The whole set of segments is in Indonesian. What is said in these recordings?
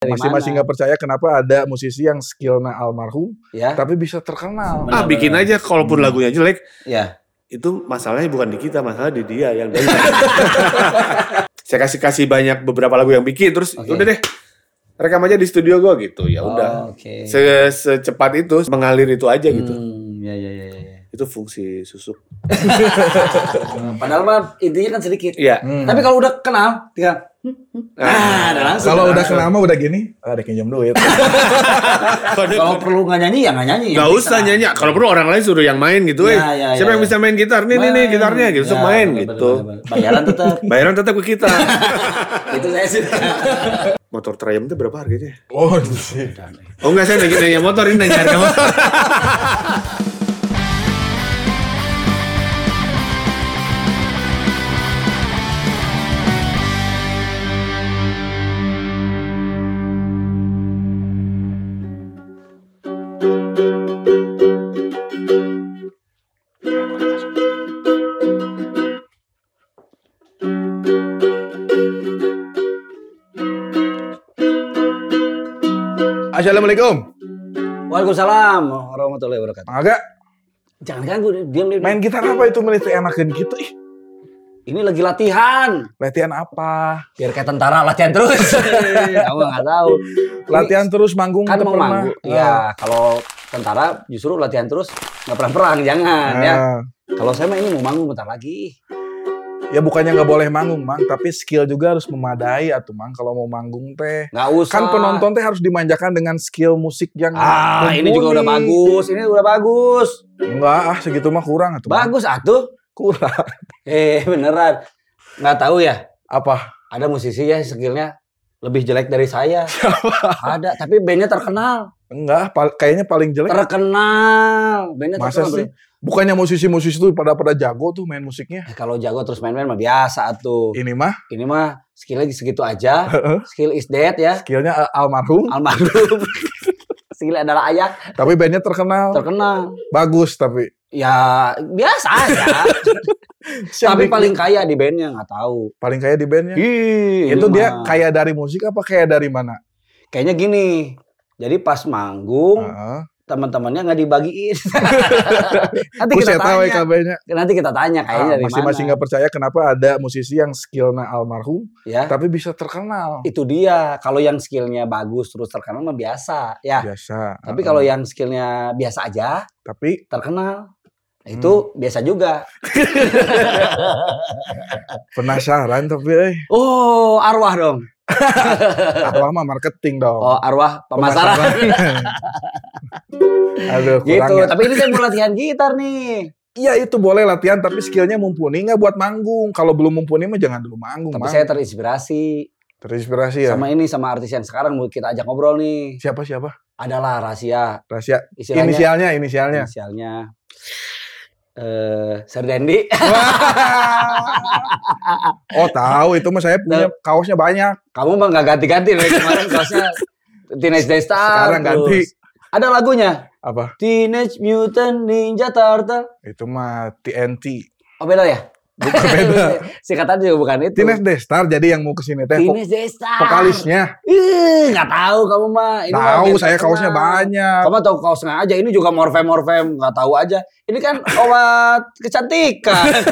Mana? nggak percaya kenapa ada musisi yang skillnya almarhum Ya, tapi bisa terkenal. Benar, Ah bikin aja kalaupun lagunya jelek ya. itu masalahnya bukan di kita, masalah di dia yang. Saya kasih kasih banyak beberapa lagu yang bikin terus Oke. udah deh rekam aja di studio gua gitu ya udah. Oh, Oke. Se- Secepat itu mengalir itu aja gitu. Hmm, ya, ya, ya, ya. Itu fungsi susuk. Padahal mah intinya kan sedikit. Iya. Hmm. Tapi kalau udah kenal, tinggal nah, langsung. Kalau udah kenal mah udah gini, ah, ada pinjam duit. Kalau perlu nggak nyanyi ya nggak nyanyi. Yang usah nyanyi. Kalau perlu orang lain suruh yang main gitu. eh. Ya, ya, Siapa ya, yang ya. bisa main gitar? Nih, nih, nih gitarnya gitu. Ya, main bener, gitu. bener, bener. Bayaran tetap. Bayaran tetap ke kita. itu saya sih. Motor Triumph itu berapa harganya? Oh, sih. Oh enggak, saya nanya, nanya motor, ini nanya harga motor. Assalamualaikum. Waalaikumsalam warahmatullahi wabarakatuh. Agak Jangan ganggu, diam diam. main gitar apa itu milih enakan gitu ih. Ini lagi latihan. Latihan apa? Biar kayak tentara latihan terus. Kamu nggak tahu. Latihan terus manggung kan mau pernah. manggung. Ya, kalau tentara justru latihan terus nggak pernah perang, jangan Ah. ya. Nah, Kalau saya mah ini mau manggung bentar lagi. Ya bukannya nggak boleh manggung, Mang, tapi skill juga harus memadai atuh, Mang, kalau mau manggung teh. Nggak usah. Kan penonton teh harus dimanjakan dengan skill musik yang Ah, ini juga udah mumpuni. bagus. Ini udah bagus. Enggak, ah segitu mah kurang atuh. Mang. Bagus atuh. Kurang. Eh, beneran. Nggak tahu ya. Apa? Ada musisi ya skillnya lebih jelek dari saya. Ada, tapi bandnya terkenal. Enggak, pal- kayaknya paling jelek. Terkenal. Bandnya Masa terkenal. sih? Bukannya musisi-musisi itu pada pada jago tuh main musiknya. Eh, kalau jago terus main-main mah biasa tuh. Ini mah Ini mah skillnya segitu aja. Skill is dead ya. skillnya al- almarhum, Almarhum. Skill adalah ayah. tapi bandnya terkenal. Terkenal. Bagus tapi. Ya biasa aja. Tapi paling kaya di bandnya nggak tahu. paling kaya di bandnya. Ih, Itu dia mah. kaya dari musik apa kaya dari mana? Kayaknya gini. Jadi pas manggung Heeh. Teman-temannya nggak dibagiin. nanti kita tahu ya tanya. Nanti kita tanya kayaknya Ah, Masing-masing mana. nggak percaya kenapa ada musisi yang skillnya almarhum Ya. tapi bisa terkenal. Itu dia. Kalau yang skillnya bagus terus terkenal mah biasa. Ya. Biasa. Tapi Heeh. kalau yang skillnya biasa aja tapi terkenal. Nah, Hmm. itu biasa juga. penasaran tapi eh Oh, arwah dong. arwah mah marketing dong. Oh, arwah pemasaran. Aduh, kurang gitu. ya. Tapi ini saya mau latihan gitar nih. Iya itu boleh latihan tapi skillnya mumpuni nggak buat manggung. Kalau belum mumpuni mah jangan dulu manggung. Tapi Mang. saya terinspirasi terinspirasi ya. sama ini sama artis yang sekarang mau kita ajak ngobrol nih. Siapa siapa? Adalah rahasia. Rahasia. Istilahnya, Inisialnya, inisialnya. Inisialnya. Eh, Serdendi. oh tahu itu mah saya punya kaosnya banyak. Kamu mah nggak ganti-ganti dari kemarin kaosnya Teenage Day Star. Sekarang ganti. Ada lagunya. Apa? Teenage Mutant Ninja Turtle. Itu mah TNT. Oh beda ya? Bukan beda. Singkatan juga bukan itu. Teenage Destar jadi yang mau ke sini teh vok- Teenage Day Star. vokalisnya. Ih, nggak tahu kamu mah. Ini Tahu saya terkenal. kaosnya banyak. Kamu tahu kaosnya aja. Ini juga morfem morfem. Nggak tahu aja. Ini kan obat kecantikan.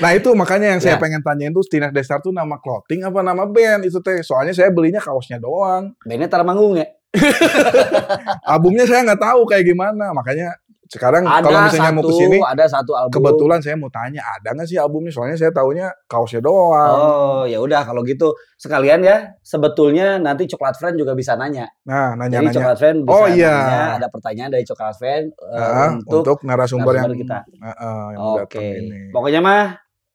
Nah itu makanya yang saya Ya. pengen tanyain tuh Teenage Destar tuh nama clothing apa nama band itu teh. Soalnya saya belinya kaosnya doang. Bandnya tar manggung ya. Albumnya saya nggak tahu kayak gimana. Makanya sekarang Ada kalau misalnya satu, mau ke sini ada satu album. kebetulan saya mau tanya ada nggak sih albumnya? Soalnya saya taunya kaosnya doang. Oh, ya udah kalau gitu sekalian ya. Sebetulnya nanti Coklat Friend juga bisa nanya. Nah Jadi nanya-nanya Coklat Friend bisa Oh, iya. nanya. Ada pertanyaan dari Coklat Friend eh, Ah, untuk, untuk, narasumber yang narasumber kita. Ah, ah, yang Oke. ini. Pokoknya mah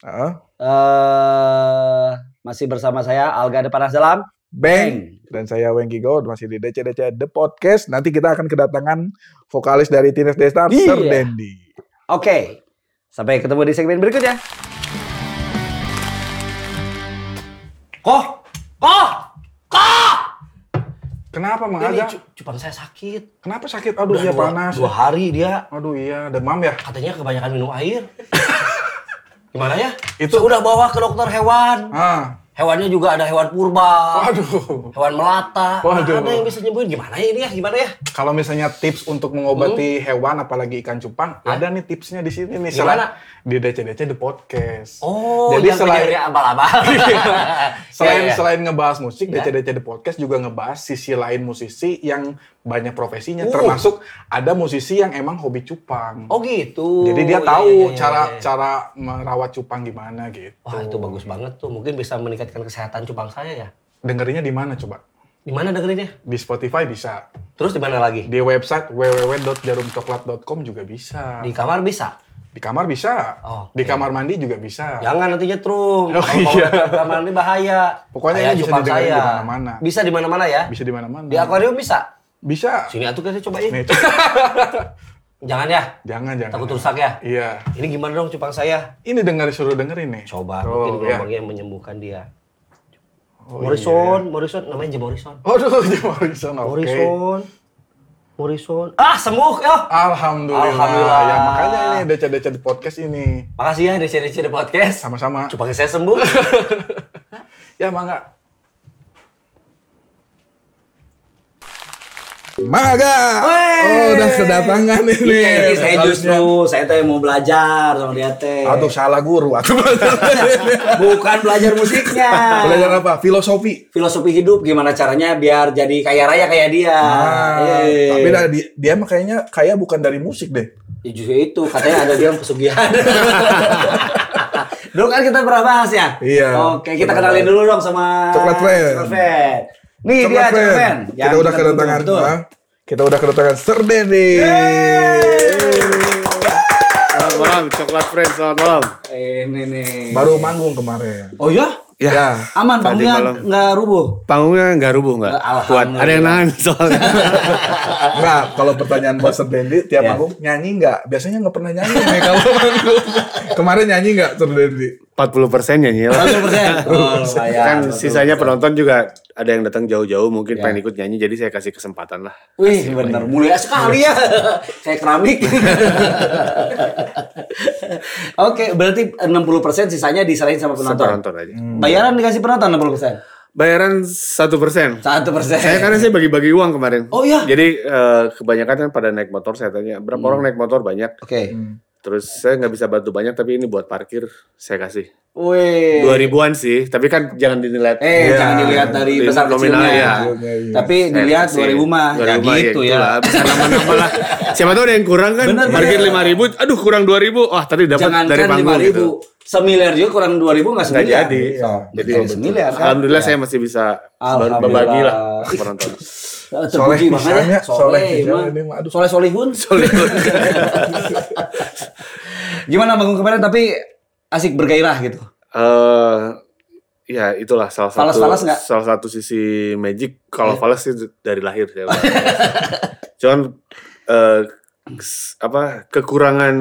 Ah, eh masih bersama saya Alga Depanas Dalam. Bang. Dan saya Wengki God masih di DC-DC The Podcast. Nanti kita akan kedatangan vokalis dari Teenage Destar, Iya. Sir Dendi. Oke. Sampai ketemu di segmen berikutnya. Koh, koh, koh. Kenapa Mang Aga? cu- cupang saya sakit. Kenapa sakit? Aduh, Udah dua, panas. Dua hari dia. Aduh iya, demam ya. Katanya kebanyakan minum air. Gimana ya? Itu- udah bawa ke dokter hewan. Ah, Hewannya juga ada hewan purba. Waduh. Hewan melata. Waduh. Ada yang bisa nyembuhin gimana ya ini ya? Gimana ya? Kalau misalnya tips untuk mengobati hewan apalagi ikan cupang, ada nih tipsnya di sini nih. Gimana? Selain- Di DC-DC The Podcast. Oh, Jadi selain- abal-abal. Selain Iya, iya. selain ngebahas musik, Ya. DC-DC The Podcast juga ngebahas sisi lain musisi yang banyak profesinya, Uh. termasuk ada musisi yang emang hobi cupang. Oh gitu. Jadi dia Iya, tahu iya, iya, cara iya. cara merawat cupang gimana gitu. Wah itu bagus banget tuh. Mungkin bisa meningkatkan kesehatan cupang saya ya. Dengerinnya di mana coba? Di mana dengerinnya? Di Spotify bisa. Terus di mana lagi? Di website www.jarumcoklat.com juga bisa. Di kamar bisa. Di kamar bisa. Oh, Di kamar mandi juga bisa. Jangan nanti nyetrum. Oh, Kalau iya. ke kamar mandi bahaya. Pokoknya ini bisa di mana-mana. Bisa di mana-mana ya. Bisa di mana-mana. Di akuarium bisa. Bisa. Sini atuh kita cobain. Nih, coba. Jangan ya. jangan jangan. Takut rusak ya. Iya. Ini gimana dong cupang saya? Ini dengar suruh dengerin nih. Coba Oh, mungkin ya. gelombangnya yang menyembuhkan dia. Oh, Morrison, Morrison namanya Jim Morrison. iya. Waduh, Jim Morrison. Oke. Morrison. Morrison. Ah, sembuh ya. Alhamdulillah. Alhamdulillah. Ya makanya ini DC-DC di podcast ini. Makasih ya DC-DC The Podcast. Sama-sama. Cupang saya sembuh. Ya mangga. Wey. Oh, udah kedatangan ini. Iya, ini saya Harusnya- justru saya teh mau belajar sama dia teh. Aduh salah guru. Aduh. Bukan belajar musiknya. Belajar apa? Filosofi. Filosofi hidup gimana caranya biar jadi kaya raya kayak dia. Ah, Eh. tapi dah, dia, dia mah kayaknya kaya bukan dari musik deh. Ya, justru itu katanya ada dia yang pesugihan. dulu kan kita pernah bahas ya. Iya. Oke, kita kenalin dulu dong sama Coklat. Coklat Friend. Nih dia Coklat Coklat Friend. Friend. Kita Yang udah kedatangan betul. ah, kita udah kedatangan Sir Denny. Selamat malam, Coklat Friends, selamat malam. Ini nih. Baru manggung kemarin. Oh ya? Ya. Aman, Tadi panggungnya nggak rubuh. Panggungnya nggak rubuh nggak? Alhamdulillah. Kuat, ada yang nahan soalnya. Enggak, kalau pertanyaan buat Sir Denny tiap Ya. manggung nyanyi enggak? Biasanya nggak pernah nyanyi nih kalau manggung. Kemarin nyanyi enggak Sir Denny? 40 persen nyanyi lah. 100%. Oh, lumayan. Kan sisanya penonton juga ada yang datang jauh-jauh mungkin Ya. pengen ikut nyanyi jadi saya kasih kesempatan lah. Wih, bener mulia sekali ya. Kayak keramik. Oke, berarti 60% sisanya diserahin sama penonton. Penonton aja. Bayaran dikasih penonton 60%. Bayaran satu persen. 1%. Saya karena saya bagi-bagi uang kemarin. Oh, iya? Jadi eh, kebanyakan kan pada naik motor saya tanya berapa orang naik motor banyak. Oke. Terus saya nggak bisa bantu banyak tapi ini buat parkir saya kasih Wih. dua ribuan sih. Tapi kan jangan dinilai. Eh, Iya. jangan dilihat dari Di besar nominal, kecilnya. iya. Iya. Tapi dilihat 2000 mah. Ya gitu ya. itulah. Bisa nambah-nambah lah. Siapa tahu ada yang kurang kan. Bener, lima ribu, aduh kurang dua ribu. Wah tadi dapat dari kan panggung 5000. gitu. Semiliar juga kurang 2000 nggak Nggak semiliar. jadi. Iya. Jadi semiliar kan. alhamdulillah Ya. saya masih bisa berbagi lah ke penonton. Eh, Soleh Terpuji ya. soleh Soleh. Soleh solihun. Gimana bangun kemarin tapi asik bergairah gitu. Eh ya itulah salah satu nggak? salah satu sisi magic. Kalau falas sih dari lahir saya. udah. Cuman eh, s- apa kekurangan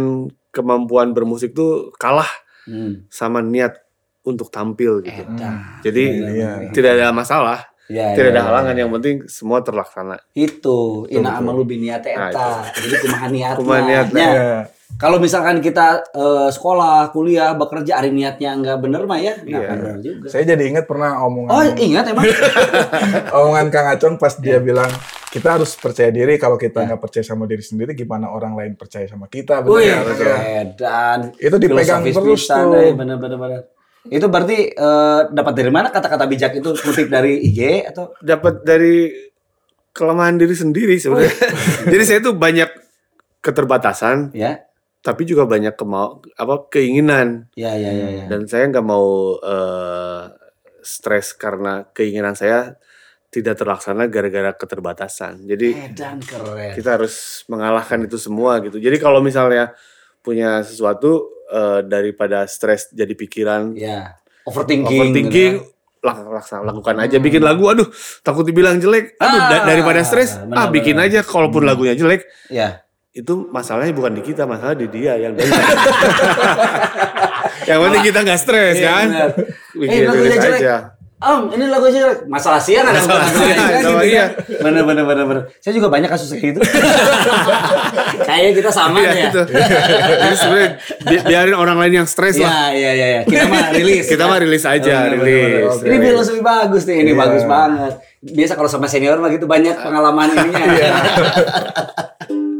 kemampuan bermusik tuh kalah Hmm. sama niat untuk tampil gitu. Edan. Jadi Iya. tidak ada masalah, Ya, tidak ya, ada ya. halangan. Yang penting semua terlaksana. Itu, ina amalu biniate Nah, eta. Jadi kumaha niatnya. Kumaha Iya. Kalau misalkan kita eh, sekolah, kuliah, bekerja, ari niatnya nggak bener mah ya, nggak Iya. bener juga. Saya jadi ingat pernah omongan Oh ingat emang? omongan Kang Acong pas dia Iya. bilang kita harus percaya diri kalau kita nggak percaya sama diri sendiri gimana orang lain percaya sama kita bener Wih, ya? Ya? edan. Itu dipegang terus tuh. eh, Bener, bener, bener. Itu berarti eh, dapat dari mana kata-kata bijak itu kutip dari IG atau? Dapat dari kelemahan diri sendiri sebenarnya. Jadi saya tuh banyak keterbatasan, Ya, tapi juga banyak kemau apa keinginan. ya, ya, ya. ya. Dan saya nggak mau eh, stres karena keinginan saya tidak terlaksana gara-gara keterbatasan. Jadi Edan keren. kita harus mengalahkan itu semua gitu. Jadi kalau misalnya punya sesuatu eh, daripada stres jadi pikiran, Ya, overthinking. overthinking, gitu lak- laksa- lakukan aja. Bikin lagu, aduh takut dibilang jelek. Aduh da- Ah, daripada stres, benar, ah bikin benar. aja. Kalaupun lagunya jelek, kan. Ya. itu masalahnya bukan di kita, masalah di dia yang yang penting kita nggak stres Iya, kan. Eh, lagunya jelek. aja. Om, ini lagu aja masalah siang ada Masalah siang, gitu iya. Bener bener bener bener. Saya juga banyak kasus kayak gitu. Kayaknya kita sama Iya, ya. gitu. Jadi sebenarnya bi- biarin orang lain yang stres lah. Iya iya iya. iya. Kita mah rilis. Kita mah rilis aja, Bener, bener, bener. rilis. Ini filosofi bagus nih, ini Iya. bagus banget. Biasa kalau sama senior mah gitu banyak pengalaman ininya.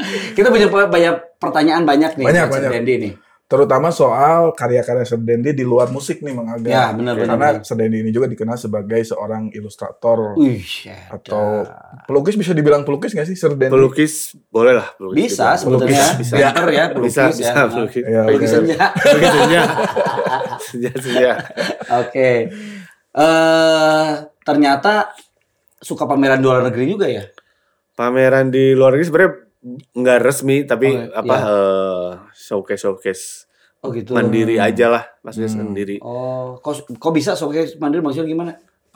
Iya. kita banyak banyak pertanyaan banyak nih. Banyak, banyak. Dendi nih. Terutama soal karya-karya Serdendi di luar musik nih Mang Aga. Ya, benar, Karena benar. Serdendi ini juga dikenal sebagai seorang ilustrator Wih, atau pelukis bisa dibilang pelukis nggak sih Serdendi? Pelukis boleh lah. Pelukis bisa juga. sebetulnya Bisa. painter ya, pelukis Bisa, ya. bisa pelukis. Iya, Pelukis oke. senja. Pelukis senja. Senja, senja. Oke. Eh ternyata suka pameran di luar negeri juga ya? Pameran di luar negeri sebenarnya nggak resmi tapi Oh, apa iya. eh, showcase showcase Oh gitu. mandiri aja lah maksudnya Hmm. sendiri. Oh, kok kok bisa soalnya mandiri maksudnya gimana?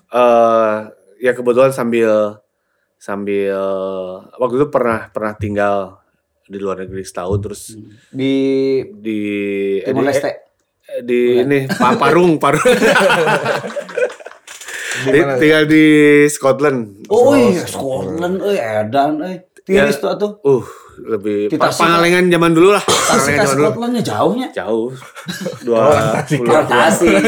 eh ya kebetulan sambil sambil waktu itu pernah pernah tinggal di luar negeri setahun terus Di di Timor di- Leste. eh, di ini Pa- Parung Parung Di Di- tinggal di Scotland Oh Oh, iya, Scotland, eh edan, eh tiris tuh tuh. uh lebih Tasik, Pangalengan zaman dulu lah Tasik Pangalengan ke zaman dulu Scotlandnya jauhnya. jauh dua puluh- Kalau Tasik.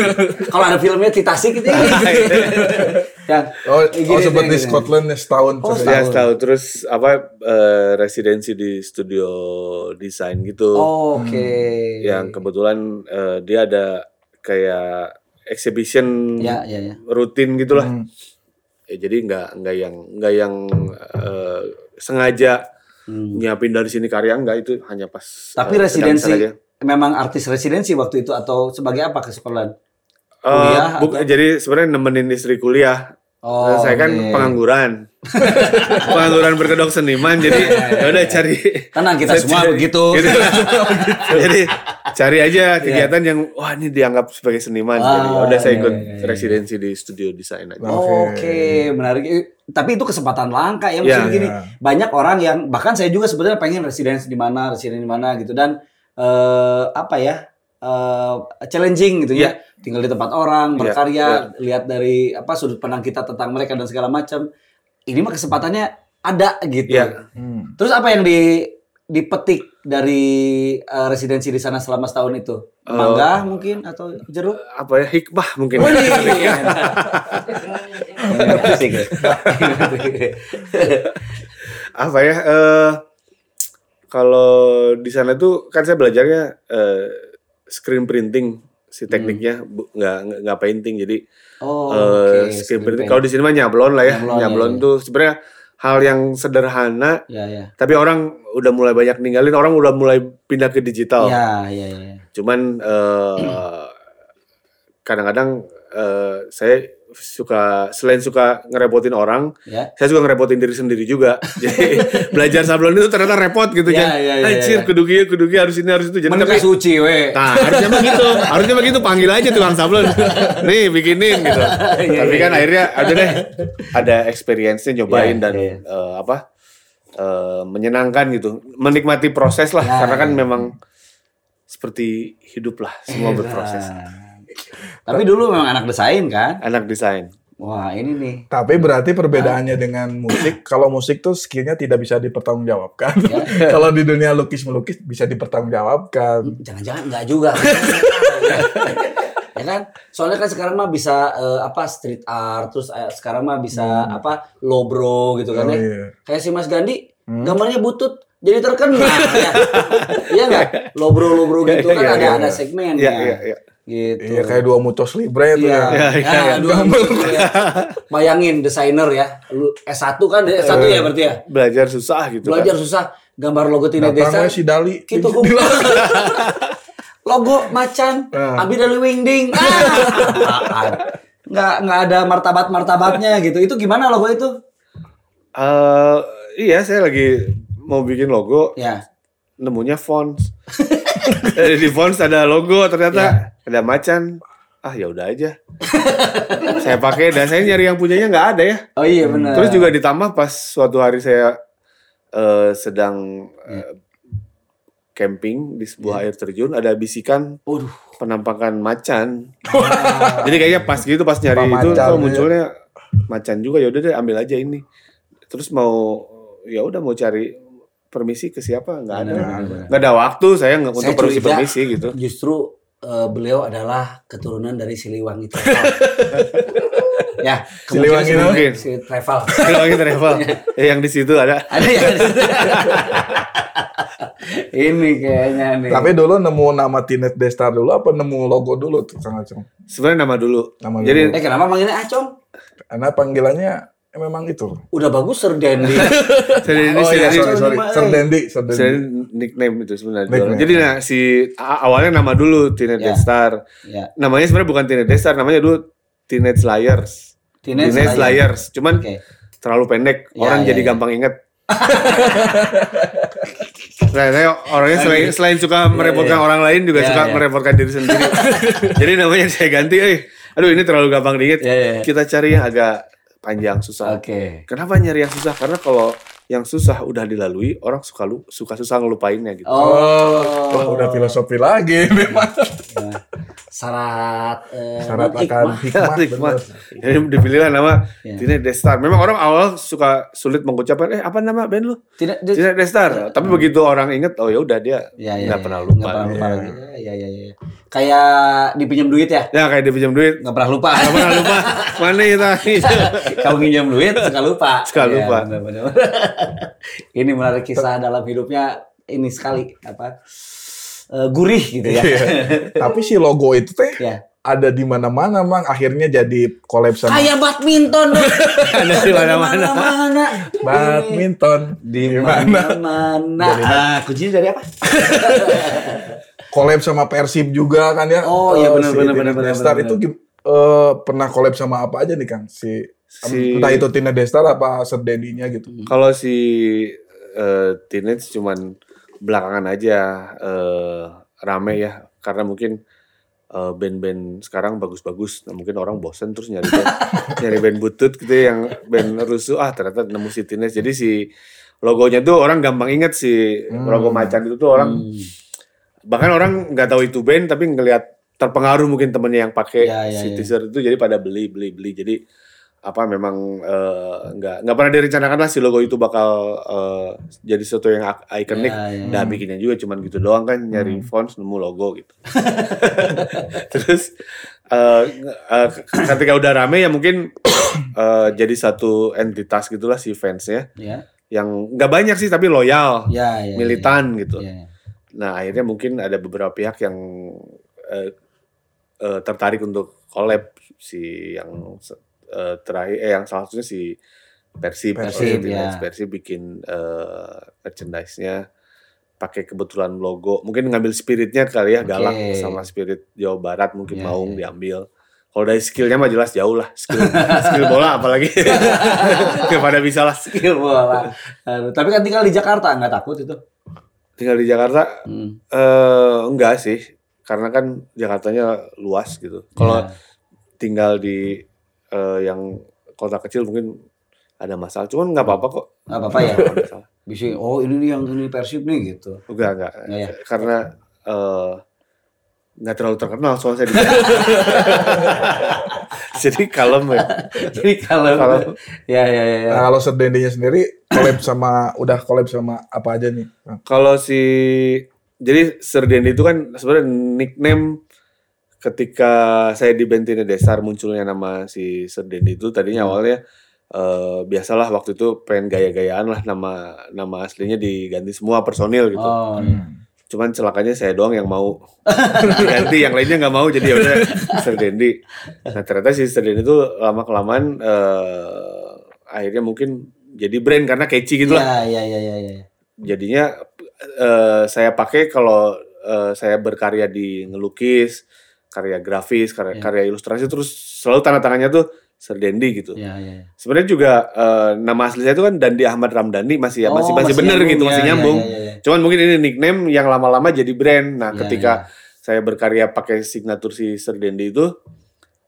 Kalau ada filmnya di Tasik gitu. Yang Oh, eh, oh gini, sempat gini, di. Scotland ya setahun. Oh, Serdendi. ya tahu terus apa eh, residensi di studio desain gitu Oh, Oke. yang kebetulan eh, dia ada kayak exhibition Ya, ya, ya. rutin gitulah Hmm. ya jadi nggak nggak yang nggak yang eh, sengaja Hmm. nyiapin dari sini karya nggak itu hanya pas Tapi eh, residensi memang artis residensi waktu itu atau sebagai apa ke Scotland? Eh, kuliah buk- atau- jadi sebenarnya nemenin istri kuliah Oh, saya kan pengangguran pengangguran berkedok seniman jadi ya udah cari Tenang kita Saya semua cari- begitu. gitu. jadi cari aja kegiatan yang wah ini dianggap sebagai seniman jadi Ah, udah saya iya, ikut iya, iya. residensi di studio desain aja Oke. Oke, menarik. Tapi itu kesempatan langka ya Iya, maksudnya gini. iya. Banyak orang yang bahkan saya juga sebenarnya pengen residensi di mana, residensi di mana gitu dan eh apa ya? eh challenging gitu ya. Tinggal di tempat orang, Iya, berkarya, lihat dari apa sudut pandang kita tentang mereka dan segala macam. Ini mah kesempatannya ada gitu. Iya. Hmm. Terus apa yang di dipetik dari eh, residensi di sana selama setahun itu? Eh, Mangga mungkin atau jeruk? apa ya hikmah mungkin ya. apa ya eh kalau di sana tuh kan saya belajarnya eh, screen printing si tekniknya bu- nggak nggak- nggak painting jadi Oh, eh, oke. screen printing kalau di sini mah nyablon lah ya Nyablon, nyablon, ya, ya. tuh sebenarnya hal yang sederhana Ya, ya. tapi orang udah mulai banyak ninggalin orang udah mulai pindah ke digital Ya, ya, ya. cuman eh, kadang-kadang eh, saya suka selain suka ngerepotin orang Ya. saya juga ngerepotin diri sendiri juga. Jadi belajar sablon itu ternyata repot gitu Ya, kan. ya, ya, Anjir, ya. kudu kieu, kudu kieu, harus ini harus itu. Jadi tapi suci, we. Nah, harusnya mah gitu. Harusnya mah gitu panggil aja tukang sablon. Nih, bikinin gitu. Iya, Tapi iya, kan iya. akhirnya ada deh ada experience-nya nyobain Iya, dan iya. eh, apa? eh, menyenangkan gitu. Menikmati proses lah Ya, karena kan ya. memang seperti hidup lah, semua berproses. Nah. Tapi dulu memang anak desain kan? Anak desain. Wah, ini nih. Tapi berarti perbedaannya dengan musik, kalau musik tuh skillnya tidak bisa dipertanggungjawabkan. Ya. kalau di dunia lukis melukis bisa dipertanggungjawabkan. Jangan-jangan enggak juga. ya kan? Soalnya kan sekarang mah bisa eh, apa street art, terus eh, sekarang mah bisa apa lobro gitu kan Oh, ya. iya. Kayak si Mas Gandhi, Hmm. gambarnya butut jadi terkenal ya. Iya enggak? Lobro-lobro gitu kan Iya, ada iya, ada iya. segmennya. Iya, iya, iya. Gitu. Iya kayak dua mutos libre itu Iya, ya. Iya, iya, Nah, iya. dua gitu ya. Bayangin desainer ya, lu S1 kan, S1 ya berarti ya. Belajar susah gitu Belajar kan. susah gambar logo tina desa. si Dali. Gitu logo macan, Nah. abi dari wingding. Ah. Nggak nggak ada martabat-martabatnya gitu. Itu gimana logo itu? Eh, iya, saya lagi mau bikin logo, Ya. nemunya fonts. Eh, di fonts ada logo ternyata ada macan. Ah ya udah aja. saya pakai dan saya nyari yang punyanya nggak ada ya. Oh iya benar. Terus juga ditambah pas suatu hari saya eh, sedang eh, camping di sebuah air terjun ada bisikan Waduh. penampakan macan. Jadi kayaknya pas gitu pas nyari itu macan, kok iya. munculnya macan juga ya udah deh ambil aja ini. Terus mau ya udah mau cari permisi ke siapa nggak ada. Nggak ada waktu saya nggak untuk permisi permisi gitu. Justru eh, beliau adalah keturunan dari Siliwangi Travel. ya, Siliwangi mungkin. si travel. Lagi travel, ya yang di situ ada. Ada ya. Ini kayaknya nih. Tapi dulu nemu nama Teenage Destar dulu apa nemu logo dulu tuh Kang Acung? Sebenarnya nama dulu. Nama Jadi dulu. eh kenapa manggilnya Acong? Karena panggilannya eh, memang itu. Udah bagus Sir Dendi. saya ini oh iya, saya sorry, sorry. Sir. Dendi, Sir Dendi. saya nickname itu sebenarnya. Nickname. Jadi nah si awalnya nama dulu Teenage Ya. Star. ya. Namanya sebenarnya bukan Teenage Star, namanya dulu Teenage Liars. Teenage, Teenage Lion. Liars. Cuman Oke. terlalu pendek, Ya, orang ya, jadi ya. gampang inget. Nah, saya orangnya selain selain suka merepotkan ya. orang lain juga Ya, suka ya. merepotkan diri sendiri. Jadi namanya saya ganti, eh, aduh ini terlalu gampang diinget. Ya, ya, ya. Kita cari yang agak panjang susah. Oke. Kenapa nyari yang susah? Karena kalau yang susah udah dilalui, orang suka lu suka susah ngelupainnya gitu. Oh. Wah, udah filosofi lagi memang. Ya. Syarat eh, Syarat akan hikmah. hikmah. Jadi dipilihlah nama Ya. Tina Destar. Memang orang awal suka sulit mengucapkan, eh apa nama band lu? Tidak di- Tina Destar. Tapi begitu orang inget, oh ya udah dia Ya, ya, nggak ya. pernah lupa. Nggak pernah lupa Iya. lagi. Ya, ya, ya, ya. Kayak dipinjam duit ya? Ya kayak dia pinjam duit, Nggak pernah lupa. nggak pernah lupa. Mana kita? Kalau nginjam duit suka lupa. Suka Ya, lupa. benar, benar. ini menarik kisah dalam hidupnya ini sekali apa? eh, gurih gitu ya. Iya. Tapi si logo itu teh ya. ada di mana-mana, Mang. Akhirnya jadi collab sama Kayak badminton dong. Ada di mana-mana. mana badminton. Di mana? mana-mana. Ah, kuncinya dari apa? Collab sama Persib juga kan ya. Oh, iya, Eh, benar, si benar, Tina benar, benar, Destar benar. itu eh, pernah collab sama apa aja nih Kang? Si, Si- entah itu Tina Destar apa Sir Dendi-nya gitu. Kalau si eh, teenage cuman belakangan aja eh, rame ya, karena mungkin eh, band-band sekarang bagus-bagus. Nah, mungkin orang bosen terus nyari band, nyari band butut gitu ya, yang band rusuh. Ah ternyata nemu si teenage. Jadi si logonya tuh orang gampang inget si Hmm. logo macan itu tuh orang Hmm. Bahkan orang nggak tahu itu band tapi ngelihat terpengaruh mungkin temennya yang pakai Ya, ya, si ya. t-shirt itu jadi pada beli beli beli jadi apa memang eh, nggak nggak pernah direncanakan lah si logo itu bakal eh, jadi sesuatu yang ikonik Ya, ya. Dah bikinnya juga cuman gitu doang kan nyari Hmm. fonts nemu logo gitu terus eh, eh, ketika udah rame ya mungkin eh, jadi satu entitas gitulah si fansnya Ya. yang nggak banyak sih tapi loyal Ya, ya. militan gitu Ya, ya. Nah akhirnya mungkin ada beberapa pihak yang eh, eh, tertarik untuk collab si yang se- eh, terakhir eh yang salah satunya si Persib Persib, Persib, ya. Persib bikin eh, merchandise-nya pakai kebetulan logo mungkin ngambil spiritnya kali ya Oke. galak sama spirit Jawa Barat mungkin Ya, maung ya. diambil kalau dari skillnya mah jelas jauh lah skill skill bola apalagi kepada bisa lah Skill bola. Aduh, tapi kan tinggal di Jakarta nggak takut itu? Tinggal di Jakarta Hmm. Eh enggak sih, karena kan Jakartanya luas gitu. Kalau Ya. tinggal di eh, yang kota kecil mungkin ada masalah, cuman nggak apa-apa kok. Nggak apa-apa ya? Bisa oh ini nih yang ini Persib nih gitu. Enggak enggak, Nggak ya? karena eh, nggak terlalu terkenal soalnya saya di. Jadi kalem ya. Jadi kalau Kalau- ya ya ya. ya. Nah, kalau Sir Dendi-nya sendiri collab sama udah collab sama apa aja nih? Kang? Kalau si jadi Sir Dendi itu kan sebenarnya nickname ketika saya di Bentine Desar munculnya nama si Sir Dendi itu tadinya Hmm. awalnya eh, biasalah waktu itu pengen gaya-gayaan lah nama nama aslinya diganti semua personil gitu. Oh, iya. Cuman celakanya saya doang yang mau ganti, yang lainnya nggak mau jadi ya udah Sir Dendi. Nah ternyata si Sir Dendi itu lama kelamaan eh, akhirnya mungkin jadi brand karena catchy gitu lah Ya ya ya ya ya. jadinya eh, saya pakai kalau eh, saya berkarya di ngelukis, karya grafis, karya, Ya. karya ilustrasi terus selalu tanda tangannya tuh Sir Dendi gitu. Ya ya. ya. Sebenarnya juga eh, nama asli saya itu kan Dandi Ahmad Ramdhani masih ya masih Oh, masih bener nyambung. gitu, masih Ya, ya, nyambung. ya, ya, ya. Cuman mungkin ini nickname yang lama-lama jadi brand. Nah, Ya, ketika ya. saya berkarya pakai signatur si Sir Dendi itu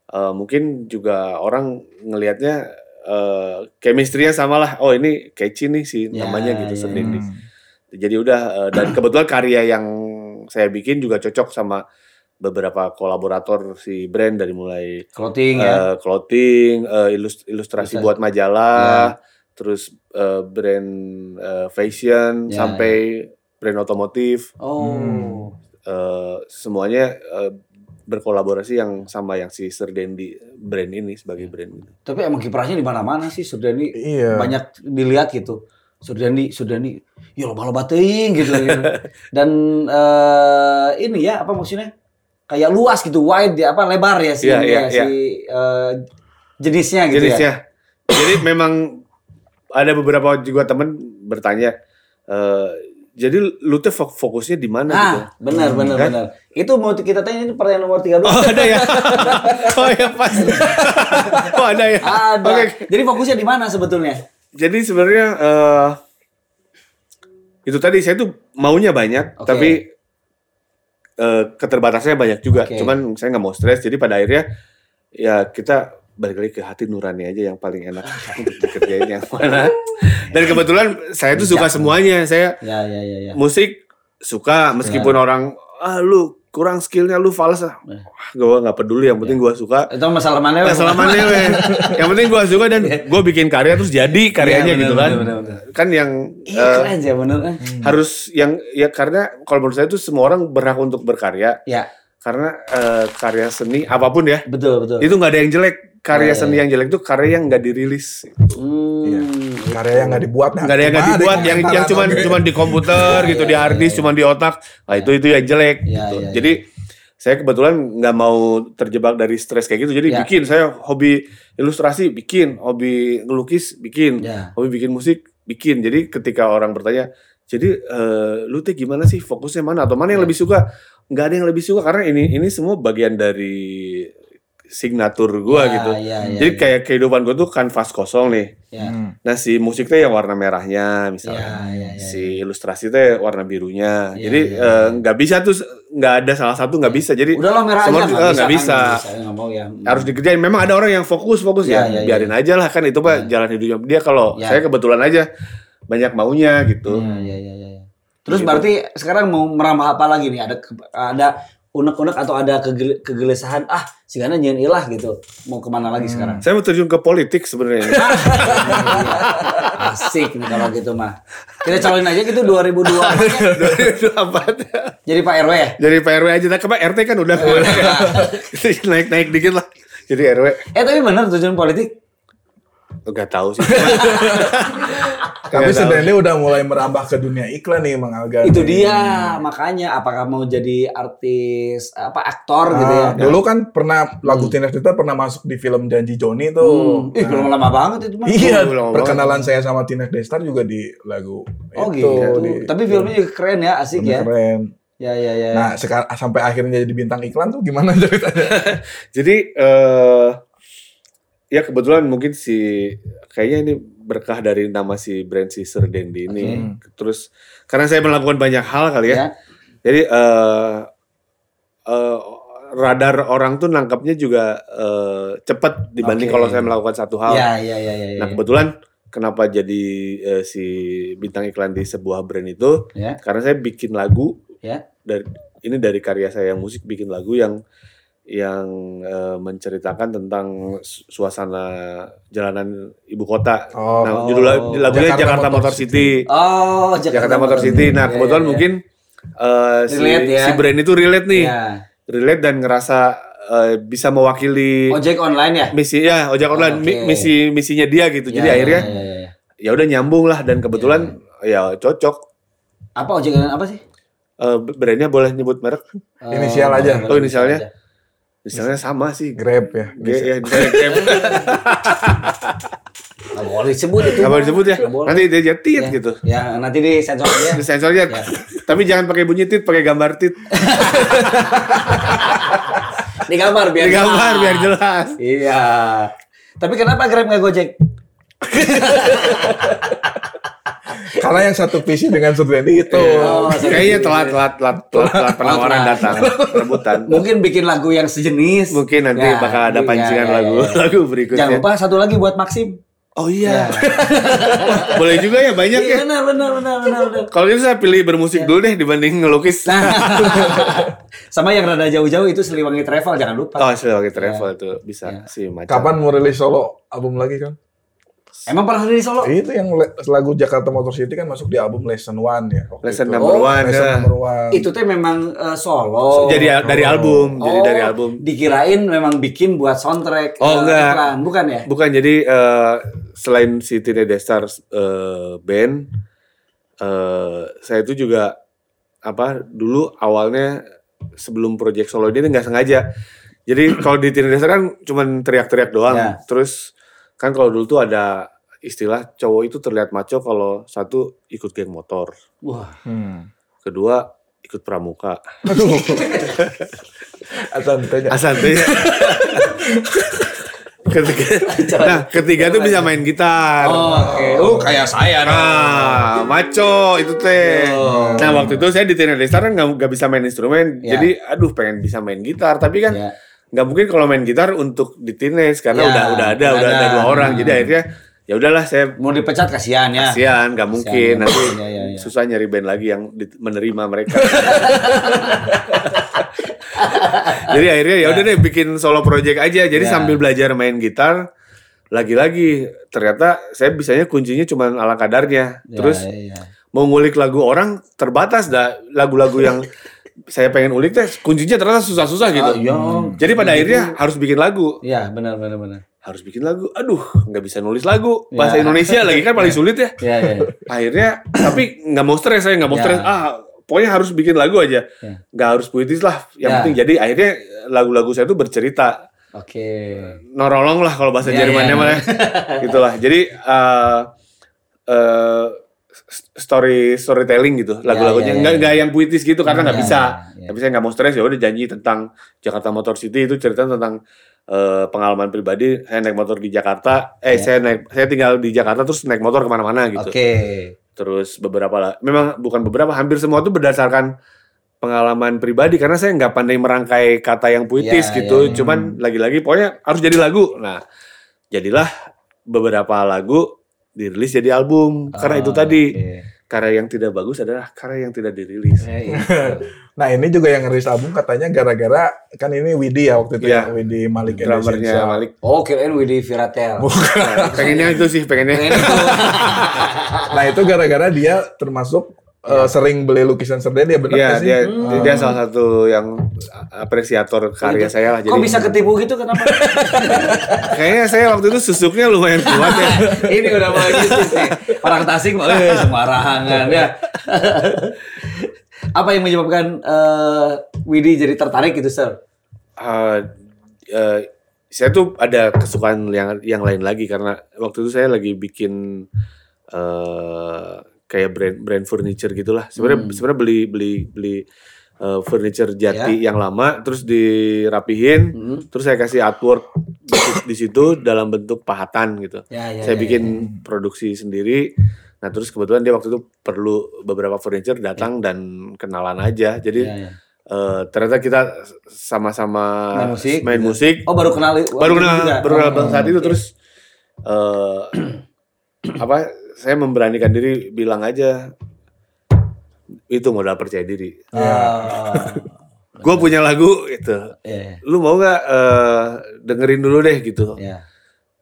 eh, mungkin juga orang ngelihatnya eh chemistry-nya sama lah. Oh, ini catchy nih si Ya, namanya gitu ya, Sir. Dendi. Hmm. Jadi udah eh, dan kebetulan karya yang saya bikin juga cocok sama beberapa kolaborator si brand dari mulai Clothing ya. eh, clothing, eh, ilus- ilustrasi Ilustrasi. buat majalah, terus eh, brand eh, fashion Ya, sampai brand otomotif, Oh. eh, semuanya eh, berkolaborasi yang sama yang si Sir Dendi brand ini sebagai brand gitu. Tapi emang kiprahnya di mana-mana sih Surdani. Iya. Banyak dilihat gitu. Surdani, Surdani, ya loba-loba teuing gitu, gitu. Dan eh, ini ya apa maksudnya? Kayak luas gitu, wide ya apa lebar ya si Iya, ini iya, ya, si eh, jenisnya gitu ya. jenisnya. Jadi memang ada beberapa juga temen bertanya, eh, jadi lu tuh fok- fokusnya di mana gitu? Ah, benar benar Kan? benar. Itu mau kita tanya ini pertanyaan nomor 13. Oh ada ya? oh ya pas. oh ada ya? Ada. Oke. Jadi fokusnya di mana sebetulnya? Jadi sebenarnya eh, itu tadi saya tuh maunya banyak, Oke. tapi eh, keterbatasannya banyak juga. Oke. Cuman saya nggak mau stres. Jadi pada akhirnya ya kita balik lagi ke hati nurani aja yang paling enak untuk dikerjain yang mana. Dan kebetulan saya tuh suka semuanya. Saya Ya ya ya ya. musik suka meskipun orang ah lu kurang skillnya lu fals ah. Ya. Wah, gue nggak peduli yang penting gua suka. Itu masalah mana? Selamatnya weh. Yang penting gua suka dan gua bikin karya terus jadi karyanya Iya, bener, gitu kan. bener, bener, Kan yang Iya eh, keren sih ya bener. eh. harus yang ya karena kalau menurut saya itu semua orang berhak untuk berkarya Ya karena eh, karya seni apa pun ya betul betul. itu nggak ada yang jelek. Karya Iya, seni yang jelek itu karya yang nggak dirilis. Hmm, Iya. Karya yang nggak dibuat. nah, Nggak ada yang nggak dibuat, di yang yang cuman di- cuman di komputer gitu, di hard disk, cuman di otak. Nah itu itu yang jelek. Iya, gitu. iya, Jadi saya kebetulan nggak mau terjebak dari stres kayak gitu. Jadi Iya. bikin saya hobi ilustrasi bikin, hobi ngelukis bikin, Ya. hobi bikin musik bikin. Jadi ketika orang bertanya, jadi eh, lu teh gimana sih fokusnya mana atau mana yang Iya. lebih suka? Nggak ada yang lebih suka karena ini ini semua bagian dari signatur gua Ya, gitu. ya, ya, Jadi ya. kayak kehidupan gua tuh kanvas kosong nih. Ya. Hmm. Nah si musiknya yang warna merahnya Ya, misalnya, ya, ya, si ilustrasi teh warna birunya. Iya, Jadi iya, eh, nggak bisa tuh nggak ada salah satu nggak bisa. Jadi Udah lah merah semua aja eh, nggak bisa. Saya nggak mau ya. Harus dikerjain. Memang ada orang yang fokus fokus Iya, ya, iya, biarin aja lah kan itu pak jalan hidupnya dia. Kalau Iya. saya kebetulan aja banyak maunya gitu. Iya, iya, iya, iya. Terus Gitu. berarti sekarang mau merambah apa lagi nih? Ada ada unek-unek atau ada kegel- kegelisahan ah si Gana nyian ilah gitu. Mau ke mana lagi sekarang? Saya mau terjun ke politik sebenarnya. Asik nih kalau gitu mah. Kita calonin aja gitu 2002 2024. jadi Pak RW ya. Jadi Pak RW aja, nah, kema RT kan udah naik naik dikit lah. Jadi RW Eh tapi bener tujuan politik. Gak tahu sih. Tapi sebenarnya udah mulai merambah ke dunia iklan nih Mang Alga. Itu dia makanya apakah mau jadi artis apa aktor gitu ya. Ah, Dulu kan pernah lagu Teenage Dirta pernah masuk di film Janji Joni tuh. Hmm. Ih, belum lama banget itu mah. Iya, Oh, perkenalan saya sama Teenage Destar juga di lagu Oh itu. gitu. di- Tapi filmnya juga keren ya, asik ya. Keren. Ya ya ya. Nah, sekarang sampai akhirnya jadi bintang iklan tuh gimana ceritanya? Jadi eh ya kebetulan mungkin si kayaknya ini berkah dari nama si brand si Sir Dendi ini. Terus karena saya melakukan banyak hal kali ya. Ya. Jadi eh eh, radar orang tuh nangkapnya juga eh, cepat dibanding Oke. kalau saya melakukan satu hal. Ya ya ya ya. Nah ya. kebetulan kenapa jadi eh, si bintang iklan di sebuah brand itu? Ya. Karena saya bikin lagu Ya. dari ini dari karya saya yang musik bikin lagu yang yang eh, menceritakan tentang su- suasana jalanan ibu kota. Oh. nah, judul lag- lagunya Jakarta Jakarta, Motor Motor City. Oh, Jakarta Motor City. Nah, Ya, kebetulan ya, ya. mungkin eh, si, Relate ya. si brand itu relate nih. Ya. Relate dan ngerasa eh, bisa mewakili Ojek online ya? misi ya ojek online mi- Oke. misi misinya dia gitu. Jadi Ya, ya, akhirnya ya, ya, ya. ya udah nyambung lah dan kebetulan ya cocok. apa ojek online apa sih? Eh, brandnya boleh nyebut merek? Inisial aja. Oh, inisialnya? Misalnya sama sih. Grab ya. G ya Grab. Nggak boleh disebut itu. Nggak boleh disebut ya. Boleh. Nanti dia jadi tit Ya. gitu. Ya, nanti di sensor aja. Di sensornya. Ya. Tapi jangan pakai bunyi tit, pakai gambar tit. Di gambar biar Di gambar jelas. biar jelas. Iya. Tapi kenapa Grab nggak Gojek? Karena yang satu visi dengan Surdendi itu. Oh, Kayaknya telat telat telat telat, telat penawaran telat. datang rebutan. Mungkin bikin lagu yang sejenis. Mungkin nanti Ya, bakal ada ya, pancingan ya, ya, lagu ya. lagu berikutnya. Jangan lupa satu lagi buat Maxim. Oh iya. Ya. Boleh juga ya banyak ya. Iya, benar, benar, benar, benar, benar. Kalau itu saya pilih bermusik dulu deh dibanding ngelukis. Nah, sama yang rada jauh-jauh itu Siliwangi Travel jangan lupa. Oh, sebagai travel itu bisa sih macam. Kapan mau rilis solo album lagi kan? Emang pernah di Solo? Itu yang lagu Jakarta Motor City kan masuk di album Lesson One ya. Lesson itu. number one, Lesson ya. number one. Itu tuh memang eh, solo. Jadi dari album, jadi Oh, dari album. Dikirain memang bikin buat soundtrack. Oh, eh, enggak. iklan. bukan ya? Bukan jadi eh, selain si Teenage Stars eh, band, eh, saya itu juga apa dulu awalnya sebelum project solo ini nggak sengaja. Jadi kalau di Stars kan cuman teriak-teriak doang. Ya. Terus kan kalau dulu tuh ada istilah cowok itu terlihat maco kalau satu ikut geng motor, Wah. Hmm. kedua ikut pramuka. Aduh. Asan tanya. Asante. ketiga, nah ketiga tuh bisa main gitar. Oh, oke. Oh, kayak saya Nah, maco itu teh. Oh. Nah waktu itu saya di Teenage Star kan nggak bisa main instrumen, Ya. jadi aduh pengen bisa main gitar, tapi kan Ya. nggak mungkin kalau main gitar untuk di Teenage karena Ya, udah udah ada udah udah ada ada. dua orang, Hmm. jadi akhirnya ya udahlah saya Mau dipecat kasihan ya. kasihan nggak mungkin Kasihan. nanti Ya, ya, ya. susah nyari band lagi yang menerima mereka. jadi akhirnya ya udah deh bikin solo project aja. Jadi Ya. sambil belajar main gitar, lagi-lagi ternyata saya bisanya kuncinya cuma ala kadarnya. Ya, Terus ya, ya. mau ngulik lagu orang terbatas dah lagu-lagu yang saya pengen ulik teh kuncinya ternyata susah-susah gitu. Iya. Jadi pada akhirnya harus bikin lagu. Iya, benar benar benar. Harus bikin lagu. Aduh, nggak bisa nulis lagu. Bahasa Ya. Indonesia lagi kan paling sulit ya Iya, iya. akhirnya tapi nggak mau stres saya nggak mau Ya. stres ah pokoknya harus bikin lagu aja nggak harus puitis lah yang Ya. penting jadi akhirnya lagu-lagu saya tuh bercerita Oke. norolong lah kalau bahasa Ya, Jermannya ya. mah ya. gitulah jadi eh eh, story storytelling gitu lagu-lagunya ya, ya, nggak nggak yang puitis gitu karena nggak bisa tapi saya nggak mau stres ya udah janji tentang Jakarta Motor City itu cerita tentang eh, pengalaman pribadi saya naik motor di Jakarta eh Ya. saya naik saya tinggal di Jakarta terus naik motor ke mana-mana gitu Oke. terus beberapa lah memang bukan beberapa hampir semua itu berdasarkan pengalaman pribadi karena saya nggak pandai merangkai kata yang puitis Ya, gitu ya, ya. cuman lagi-lagi pokoknya harus jadi lagu nah jadilah beberapa lagu dirilis jadi album karena itu Oh, tadi oke. Karya yang tidak bagus adalah karya yang tidak dirilis Ya, iya. Nah ini juga yang ngerilis album katanya gara-gara kan ini Widi ya waktu itu Iya. ya Widi Malik drummernya Indonesia. Malik Oh, kirain Widi Viratel. Nah, pengennya itu sih pengennya. Nah itu gara-gara dia termasuk eh, sering beli lukisan Serden dia benar Iya nggak sih? dia Hmm. dia salah satu yang apresiator karya saya lah jadi Kok bisa ketipu gitu kenapa? kayaknya saya waktu itu susuknya lumayan kuat ya Ini udah mulai bisnis nih. Orang Tasik mah eh sembarangan ya. Apa yang menyebabkan eh, Widi jadi tertarik gitu, Sir? Eh, eh, saya tuh ada kesukaan yang yang lain lagi karena waktu itu saya lagi bikin eh kayak brand brand furniture gitulah. Sebenarnya Hmm. sebenarnya beli beli beli eh, furniture jati Ya. yang lama terus dirapihin, Hmm. terus saya kasih artwork di, situ dalam bentuk pahatan gitu. Ya, ya, saya ya, bikin produksi sendiri. Nah, terus kebetulan dia waktu itu perlu beberapa furniture datang dan kenalan aja. Jadi Ya, ya. Eh, ternyata kita sama-sama Main musik, main gitu. musik. Oh, baru kenal baru kenal baru kenal Oh, saat itu terus eh apa saya memberanikan diri bilang aja itu modal percaya diri. Oh, Gue punya lagu itu. ya, Lu mau nggak eh, dengerin dulu deh gitu. ya.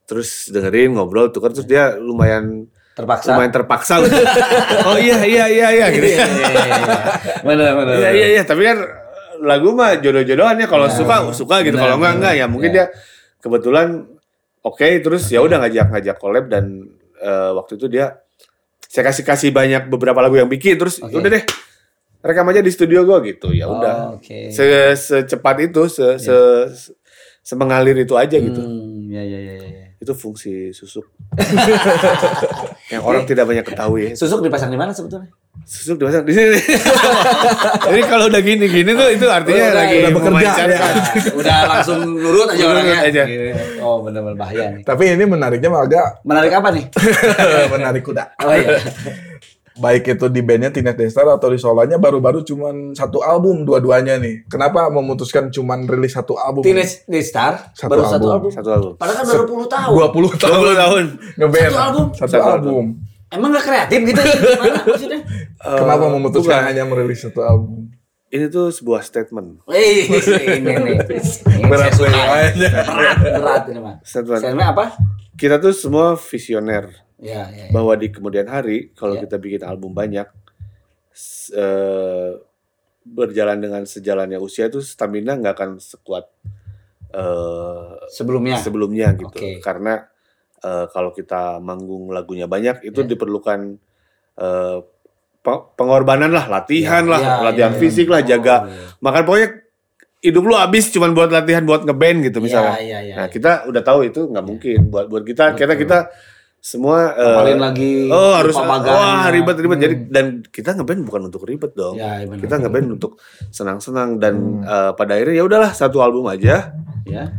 Terus dengerin ngobrol tuh kan terus dia lumayan Terpaksa. lumayan terpaksa. oh iya iya iya iya gitu. Iya, iya, iya, iya. Benar, benar. Iya iya iya, tapi kan lagu mah jodoh-jodohan ya kalau Ya. suka suka gitu, kalau enggak enggak ya mungkin Ya. dia kebetulan oke terus ya udah ngajak-ngajak collab dan eh, waktu itu dia saya kasih kasih banyak beberapa lagu yang bikin terus Oke. udah deh rekam aja di studio gua gitu ya udah Oh, Oke. se secepat itu se se semengalir itu aja gitu Hmm, ya, ya, ya, ya. Itu fungsi susuk yang orang tidak banyak ketahui ya. Susuk dipasang di mana sebetulnya? susuk dipasang di sini jadi kalau udah gini gini tuh itu artinya Udah, lagi udah bekerja. Nah, udah langsung nurut aja Nurut orangnya. aja. Oh, benar-benar bahaya nih. Tapi ini menariknya agak Menarik apa nih? menarik kuda. Oh iya. Baik itu di bandnya Teenage Destar atau di solonya baru-baru cuman satu album dua-duanya nih. Kenapa memutuskan cuman rilis satu album? Teenage Star Satu baru satu album. album. Satu album. Padahal kan baru 10 tahun. 20 tahun 20 tahun. ngeband. Satu album? Satu, Satu album. Emang gak kreatif gitu? Gimana maksudnya? Kenapa Eh, memutuskan bukan. hanya merilis satu album? Ini tuh sebuah statement. Wih, ini nih. Berat. Berat, berat ini mah. Statement. Statement apa? Kita tuh semua visioner Ya, ya, ya. bahwa di kemudian hari kalau Ya. kita bikin album banyak s- eh, berjalan dengan sejalannya usia itu stamina nggak akan sekuat eh, Sebelumnya. sebelumnya gitu. Oke. Karena eh, kalau kita manggung lagunya banyak itu Ya. diperlukan pe- pengorbanan lah, latihan lah, Ya, latihan ya, ya. fisik lah, Oh, jaga. iya. Makan pokoknya hidup lu habis cuman buat latihan buat ngeband gitu misalnya. Ya, ya, ya. Nah kita udah tahu itu nggak mungkin buat buat kita kita Betul. kita semua eh, Hafalin lagi. oh harus wah baganya. ribet ribet jadi Hmm. dan kita ngeband bukan untuk ribet dong Ya, benar. kita ngeband untuk senang senang dan Hmm. eh, pada akhirnya ya udahlah satu album aja Ya.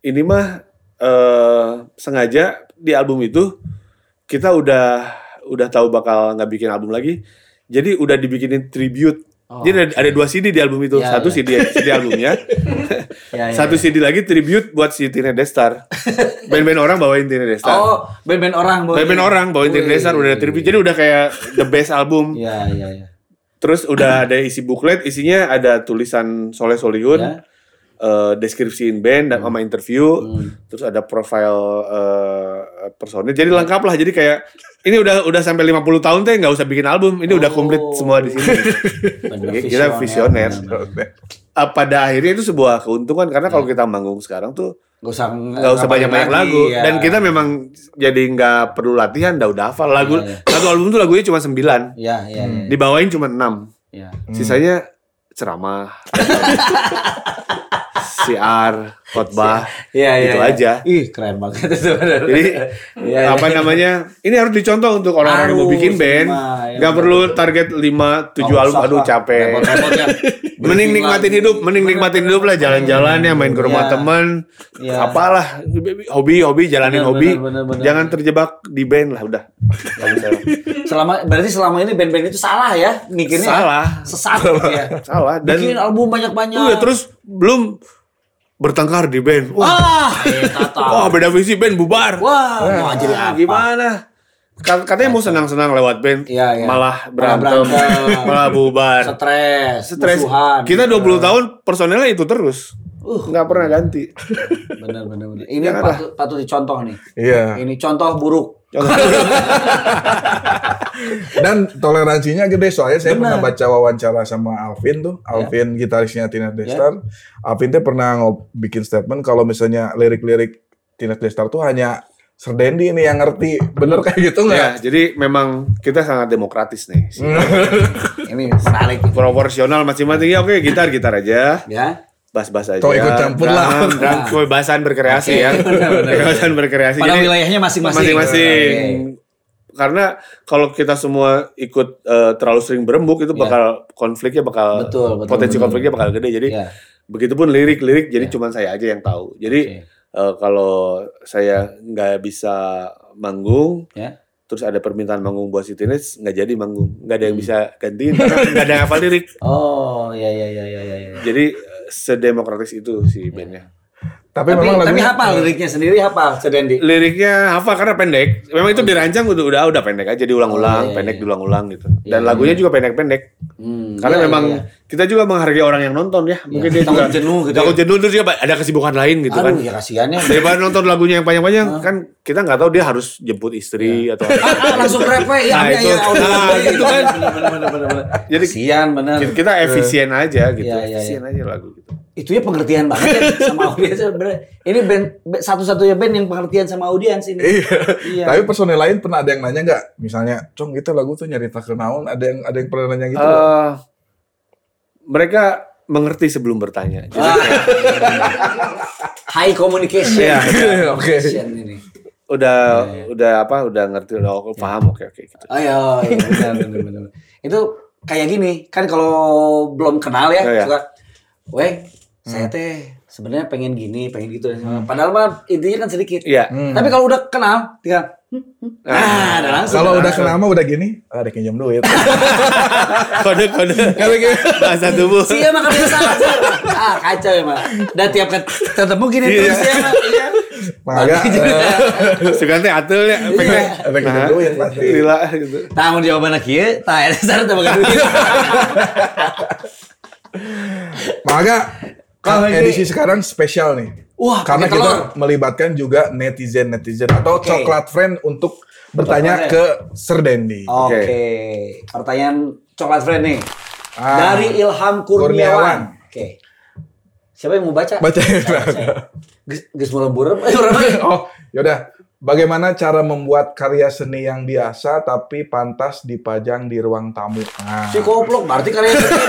ini mah eh sengaja di album itu kita udah udah tahu bakal nggak bikin album lagi jadi udah dibikinin tribute Oh, jadi ada, ada dua CD di album itu Ya, satu ya. CD CD albumnya ya, ya, satu ya. CD lagi tribute buat si Tina Destar band-band orang bawain Tina Destar Oh, band-band orang. bawain. band-band orang bawain Tina. Destar udah ada tribute jadi udah kayak the best album Ya, ya, ya. terus udah ada isi booklet isinya ada tulisan Soleh Solihun Ya. Eh, deskripsiin band dan sama interview Hmm. terus ada profile eh, personil jadi lengkap lah jadi kayak ini udah udah sampai 50 tahun teh nggak usah bikin album ini udah komplit Oh. semua di sini Kita visioner. bener-bener. Ah, pada akhirnya itu sebuah keuntungan karena kalau kita manggung sekarang tuh Nggak usah banyak banyak lagu ya. dan kita memang jadi nggak perlu latihan udah udah hafal lagu Iya, satu album tuh lagunya cuma 9 Ya, ya, ya. dibawain cuma 6 ya. sisanya ceramah siar khotbah Iya, iya. gitu iya. aja Ih, keren banget itu. jadi iya. apa namanya ini harus dicontoh untuk orang-orang yang mau bikin band ya bener. perlu target 5 7 Nggak album aduh capek ya. mending nikmatin hidup mending nikmatin hidup lah jalan-jalan ya main ke rumah Iya. temen Iya. apalah hobi hobi jalanin Bener, hobi bener, bener, bener. jangan terjebak di band lah udah. Selama berarti selama ini band-band itu salah ya mikirnya. salah Sesat gitu ya. salah dan Bikin album banyak-banyak. Iya, terus belum bertengkar di band wah Wah, eh, wah beda visi band bubar Wah, mau jadi apa? gimana Kat- katanya mau senang-senang lewat band Iya, iya. malah Malah berantem berantem. malah bubar Stres, stres musuhan. kita 20 tahun personelnya itu terus Uh. nggak pernah ganti Bener, bener, bener. Ini patut, patut dicontoh nih. Iya. Ini contoh buruk. Dan toleransinya gede soalnya saya Benar. pernah baca wawancara sama Alvin tuh, Alvin gitarisnya Tina Destar. Alvin tuh pernah ngob- bikin statement kalau misalnya lirik-lirik Tina Destar tuh hanya Serdendi ini yang ngerti. Bener kayak gitu ya nggak? jadi memang kita sangat demokratis nih Ini menarik. proporsional masing-masing ya oke gitar gitar aja Ya. Bas-bas aja Toh ikut campur lah. Drum, kebebasan berkreasi ya kebebasan berkreasi Pada Jadi- wilayahnya masing-masing. masing-masing. Oke. Karena kalau kita semua ikut eh, terlalu sering berembuk itu Iya. bakal konfliknya bakal Betul, betul, potensi betul. konfliknya bakal gede. Jadi Ya. begitupun lirik-lirik jadi Iya. cuman saya aja yang tahu. Jadi Oke. eh, kalau saya nggak bisa manggung, Ya. terus ada permintaan manggung buat si Teenage nggak jadi manggung, nggak ada yang Hmm. bisa gantiin nggak ada yang hafal lirik. Oh, ya ya ya ya ya. Jadi sedemokratis itu si bandnya. Tapi, Tapi, memang tapi lagunya hafal liriknya sendiri hafal Sedendi. Liriknya hafal karena pendek. Memang itu dirancang udah udah udah pendek aja Oh, diulang-ulang, iya, pendek iya. diulang-ulang gitu. Iya, Dan iya. lagunya juga pendek-pendek. Hmm, Karena iya, memang iya, iya. kita juga menghargai orang yang nonton ya. Mungkin Iya. dia Takut juga jenuh gitu Takut ya. jenuh terus juga ada kesibukan lain gitu Aduh, kan. ya kasihannya. Daripada nonton lagunya yang panjang-panjang kan kita nggak tahu dia harus jemput istri atau apa. Ah, langsung rap we. ya, Nah, itu. Nah, itu kan. Jadi Kasihan bener. kita, efisien aja gitu. Iya, iya, efisien aja lagu gitu. Itu ya pengertian banget ya sama audiens. Ini band satu-satunya band yang pengertian sama audiens ini. Iya. Iya. Tapi personel lain pernah ada yang nanya nggak? Misalnya, Cong gitu lagu tuh nyarita ke naon? Ada yang ada yang pernah nanya gitu? Eh, mereka mengerti sebelum bertanya. Jadi Ah. High communication. Iya. Oke. Communication ini. udah Iya, udah apa udah ngerti udah aku paham oke oke gitu. Ayo, iya, benar, benar, benar. Itu kayak gini, kan kalau belum kenal ya, Iya, iya. suka, weh, saya teh sebenarnya pengen gini, pengen gitu. Padahal mah intinya kan sedikit. Iya. Tapi kalau udah kenal, tinggal hmm, hmm. nah, udah langsung. Kalau udah kenal mah udah gini, ah, ada pinjam duit. Kode kode. Kalau gitu. Bahasa tubuh. Sih emang kebiasa aja. Ah, kacau emang. Dan tiap ket- ketemu gini terus ya. Iya. Eh, Sekarang teh atul ya. Pengen. ada pinjam duit pasti. Lila gitu. Tanggung jawaban kieu, tah sareng teh boga duit. Mangga. Kalau Kan ini- edisi sekarang spesial nih. Wah, Karena pakai telur. kita melibatkan juga netizen-netizen atau Oke. coklat friend untuk bertanya Coklat ke Sir Dendi. Oke. Pertanyaan coklat friend nih. Ah. Dari Ilham Kurniawan. Kurniawan. Oke. Siapa yang mau baca? Baca. Gus orang lain. oh, yaudah. Bagaimana cara membuat karya seni yang biasa tapi pantas dipajang di ruang tamu? Nah, Si goblok berarti karya seni.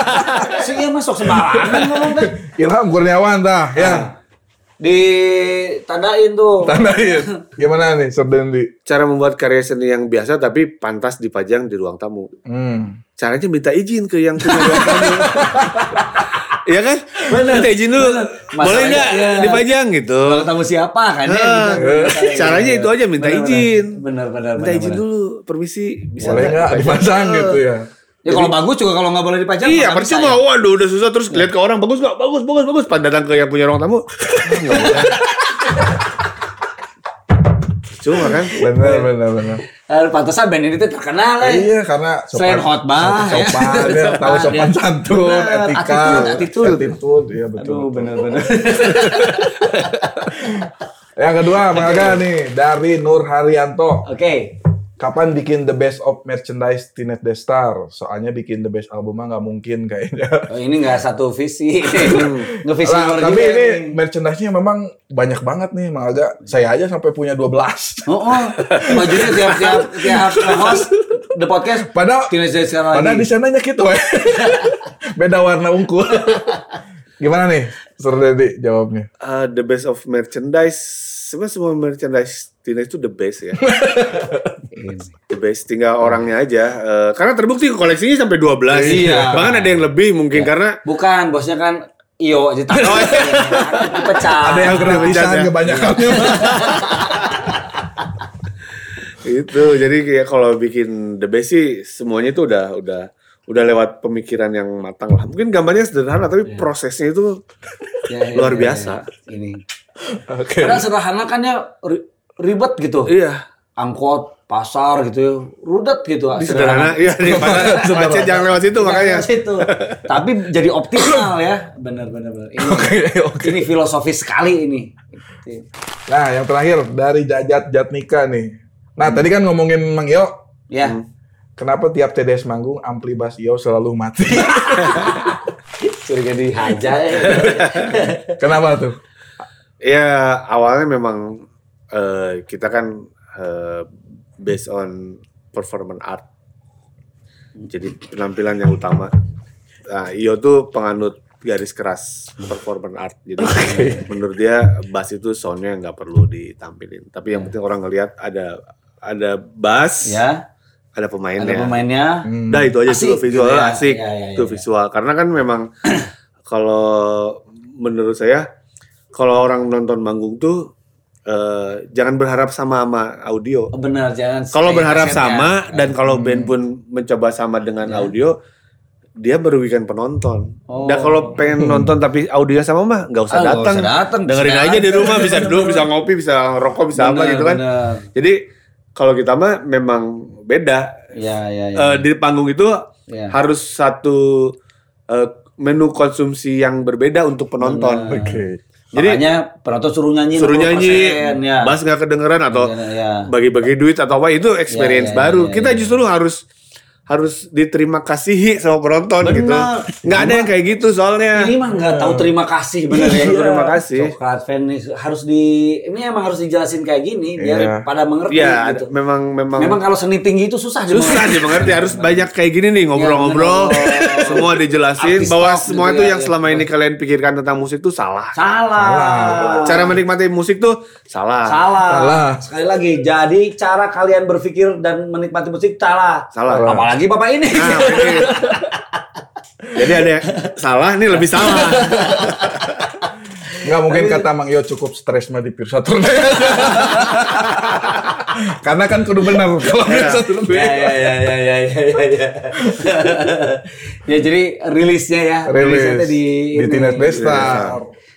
Si iya masuk sembarangan ngomong teh. Ilham Kurniawan dah, ya. Ditandain tuh. Tandain. Gimana nih, Sir Dendi? Cara membuat karya seni yang biasa tapi pantas dipajang di ruang tamu. Hmm. Caranya minta izin ke yang punya ruang tamu. Iya kan? Minta izin dulu. Boleh nggak iya. dipajang gitu? Kalau tamu siapa kan ya? Gitu. caranya itu aja, minta Bener, bener. izin. Bener bener. Minta bener, izin bener. dulu, permisi. Bisa Boleh nggak dipasang gitu ya? Ya kalau bagus juga kalau nggak boleh dipajang. Iya, percuma. ya. Waduh, udah susah terus lihat ke orang bagus nggak? Bagus, bagus, bagus. Pas datang ke yang punya ruang tamu, ah, nggak boleh. Cuma kan? Bener, bener, bener. Eh, pantesan band ini tuh terkenal ya. Iya, karena Selain hotbah, ya. sopan, dia tahu Ah, sopan dia- santun, etika, attitude, attitude. iya betul. Aduh bener-bener. Yang kedua, Maga nih dari Nur Haryanto. Oke. Kapan bikin the best of merchandise Teenage Destar? Soalnya bikin the best album mah nggak mungkin kayaknya. Oh, ini nggak satu visi. Nggak visi luar tapi juga ini nih. merchandise-nya memang banyak banget nih, Maga. Saya aja sampai punya 12. Oh, oh. bajunya tiap tiap tiap host the podcast. Padahal Teenage Days sekarang Padahal lagi. di sananya gitu we. Beda warna ungu. Gimana nih, Sir Dedi jawabnya? Uh, the best of merchandise. Sebenarnya semua merchandise Teenage itu the best ya. the best. Tinggal orangnya aja. Eh, karena terbukti koleksinya sampai 12. Iya. Bahkan ada yang lebih mungkin karena Bukan, bosnya kan Iyo aja tak. Oh, iya. Dipecah. Ada yang kena gratisan ya. kebanyakan. itu. Jadi kayak kalau bikin the best sih semuanya itu udah udah udah lewat pemikiran yang matang lah. Mungkin gambarnya sederhana tapi prosesnya itu Ya, ya, luar ya, biasa. ya. Ini. Oke. Padahal sederhana kan ya ri- ribet gitu. Iya. Angkot, pasar gitu ya. Rudet gitu. Di sederhana, iya di mana macet jangan lewat situ makanya. Situ. Tapi jadi optimal ya. Benar benar benar. Ini, Oke, oke. ini filosofis sekali ini. Nah, yang terakhir dari Jajat Jatnika nih. Nah, tadi kan ngomongin Mang Iyo, Ya. kenapa tiap TDS manggung ampli bass Iyo selalu mati? Curiga dihajar kenapa tuh? Ya awalnya memang eh, kita kan eh, based on performance art. Jadi penampilan yang utama. Nah, Iyo tuh penganut garis keras performance art. Jadi menurut dia bass itu soundnya nggak perlu ditampilin. Tapi yang penting orang ngelihat ada ada bass, ya. ada pemainnya. Ada pemainnya. Hmm. Nah itu aja Asik tuh visual gitu ya. asik Ya, ya, itu ya. visual karena kan memang kalau menurut saya kalau orang nonton manggung tuh eh, jangan berharap sama sama audio. Oh, benar jangan. Kalau berharap sama dan kalau Hmm. band pun mencoba sama dengan Ya. audio dia merugikan penonton. Oh. Dan kalau pengen nonton tapi audionya sama mah nggak usah Ah, nggak datang. usah datang, Dengerin aja di rumah bisa duduk, bisa ngopi, bisa rokok, bisa apa Benar, gitu kan. benar. Jadi kalau kita mah memang beda. Ya ya ya. Eh, di panggung itu Ya. harus satu eh, menu konsumsi yang berbeda untuk penonton. Benar. Oke. Jadi Makanya penonton suruh nyanyi suruh nyanyi, 60%, ya. bass nggak kedengeran atau Ya. bagi-bagi duit atau apa itu experience Ya, ya, baru. ya, Kita ya. justru harus harus diterima kasihi sama penonton Benar. gitu. Nggak ada yang kayak gitu soalnya. Ini mah nggak tahu terima kasih bener ya. Iya, terima kasih. Coklat fan nih harus di ini emang harus dijelasin kayak gini biar Iya. pada mengerti Ya, gitu. memang memang Memang kalau seni tinggi itu susah susah dimengerti. harus banyak kayak gini nih ngobrol-ngobrol bener. Semua dijelasin Artis bahwa semua gitu itu ya, yang ya. selama ini kalian pikirkan tentang musik itu salah. Salah. Cara menikmati musik tuh salah. Salah. Salah. Sekali lagi, jadi cara kalian berpikir dan menikmati musik salah. Salah. Apalagi bapak ini. Nah, ini. Jadi ada yang salah, ini lebih salah. Nggak mungkin kata Mang Yo cukup stres mah di Saturday. Karena kan kudu benar kalau iya. ya, satu lebih. Ya ya ya ya ya ya. Ya, ya jadi rilisnya ya. Rilis. Rilisnya di di Tinas Besta.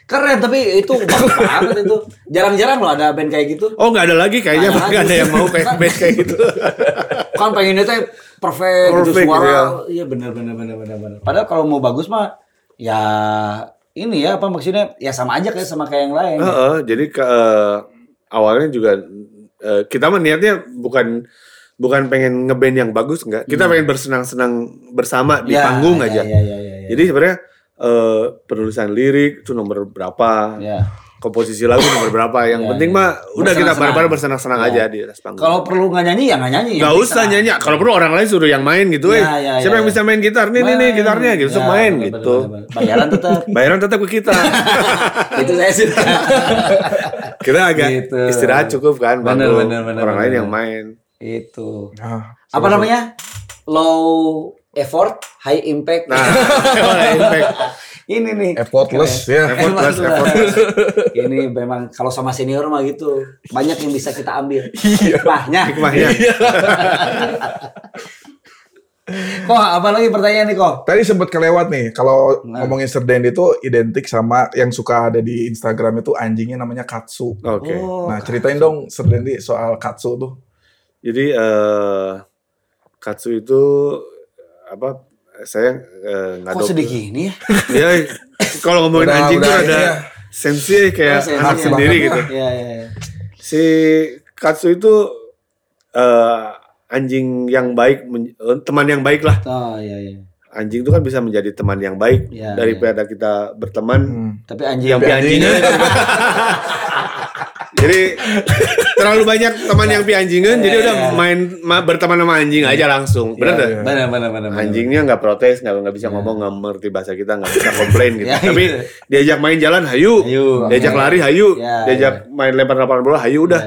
Keren tapi itu banget itu. Jarang-jarang loh ada band kayak gitu. Oh nggak ada lagi kayaknya nggak ada, ada yang mau kayak band kayak gitu. kan pengennya teh perfect, gitu, perfect gitu suara. Iya ya, benar benar benar benar benar. Padahal kalau mau bagus mah ya ini ya apa maksudnya ya sama aja kayak sama kayak yang lain. Uh, uh. Jadi ke, uh, awalnya juga eh, kita mah niatnya bukan bukan pengen ngeband yang bagus enggak. Kita pengen bersenang-senang bersama di Ya, panggung ya, aja. ya, ya, ya, ya. Jadi sebenarnya eh, penulisan lirik itu nomor berapa, ya. Komposisi lagu nomor berapa. Yang Ya, penting ya. mah udah kita bareng-bareng bersenang-senang Ya. aja di atas panggung. kalau perlu nggak nyanyi ya nggak nyanyi Gak Yang usah nyanyi. Kalau perlu orang lain suruh yang main gitu. eh. Ya, ya, Siapa ya, yang ya. bisa main gitar? Nih, nih, nih Main. gitarnya gitu. Ya, main bener, gitu. bener, bener. bayaran tetap Bayaran tetap ke kita. itu saya sih kita agak Gitu. istirahat cukup kan. Bener, bener, bener, orang lain bener. yang main. itu Nah, apa namanya low effort high impact Nah, impact. Ini nih effortless ya. Effortless, effortless. ini memang kalau sama senior mah gitu banyak yang bisa kita ambil Iya. hikmahnya Hikmahnya. kok apa lagi pertanyaan nih kok Tadi sempat kelewat nih, kalau Nah. ngomongin Sir Dendi itu identik sama yang suka ada di Instagram itu anjingnya namanya Katsu. Oke. Oh, Nah, ceritain dong Sir Dendi soal Katsu tuh. Jadi eh Katsu itu apa? Saya eh, kok ngadop. sedih gini ya Ya, kalau ngomongin Udah- anjing udah tuh ada ya. sensi kayak Oh, anak ya. sendiri gitu. ya, ya, ya. Si Katsu itu eh anjing yang baik, eh, teman yang baik lah. oh iya iya Anjing itu kan bisa menjadi teman yang baik Ya, daripada kita berteman Hmm. tapi anjing yang pianjingan. jadi terlalu banyak teman yang pianjingan, jadi Iya, udah iya. main ma- berteman sama anjing aja langsung. Bener Iya, iya. benar benar benar benar. Anjingnya nggak protes, nggak nggak bisa ngomong, nggak mengerti bahasa kita, nggak bisa komplain gitu. Tapi diajak main jalan, hayu. Hayu, Diajak lari, hayu. Diajak main lempar lapangan bola, hayu udah.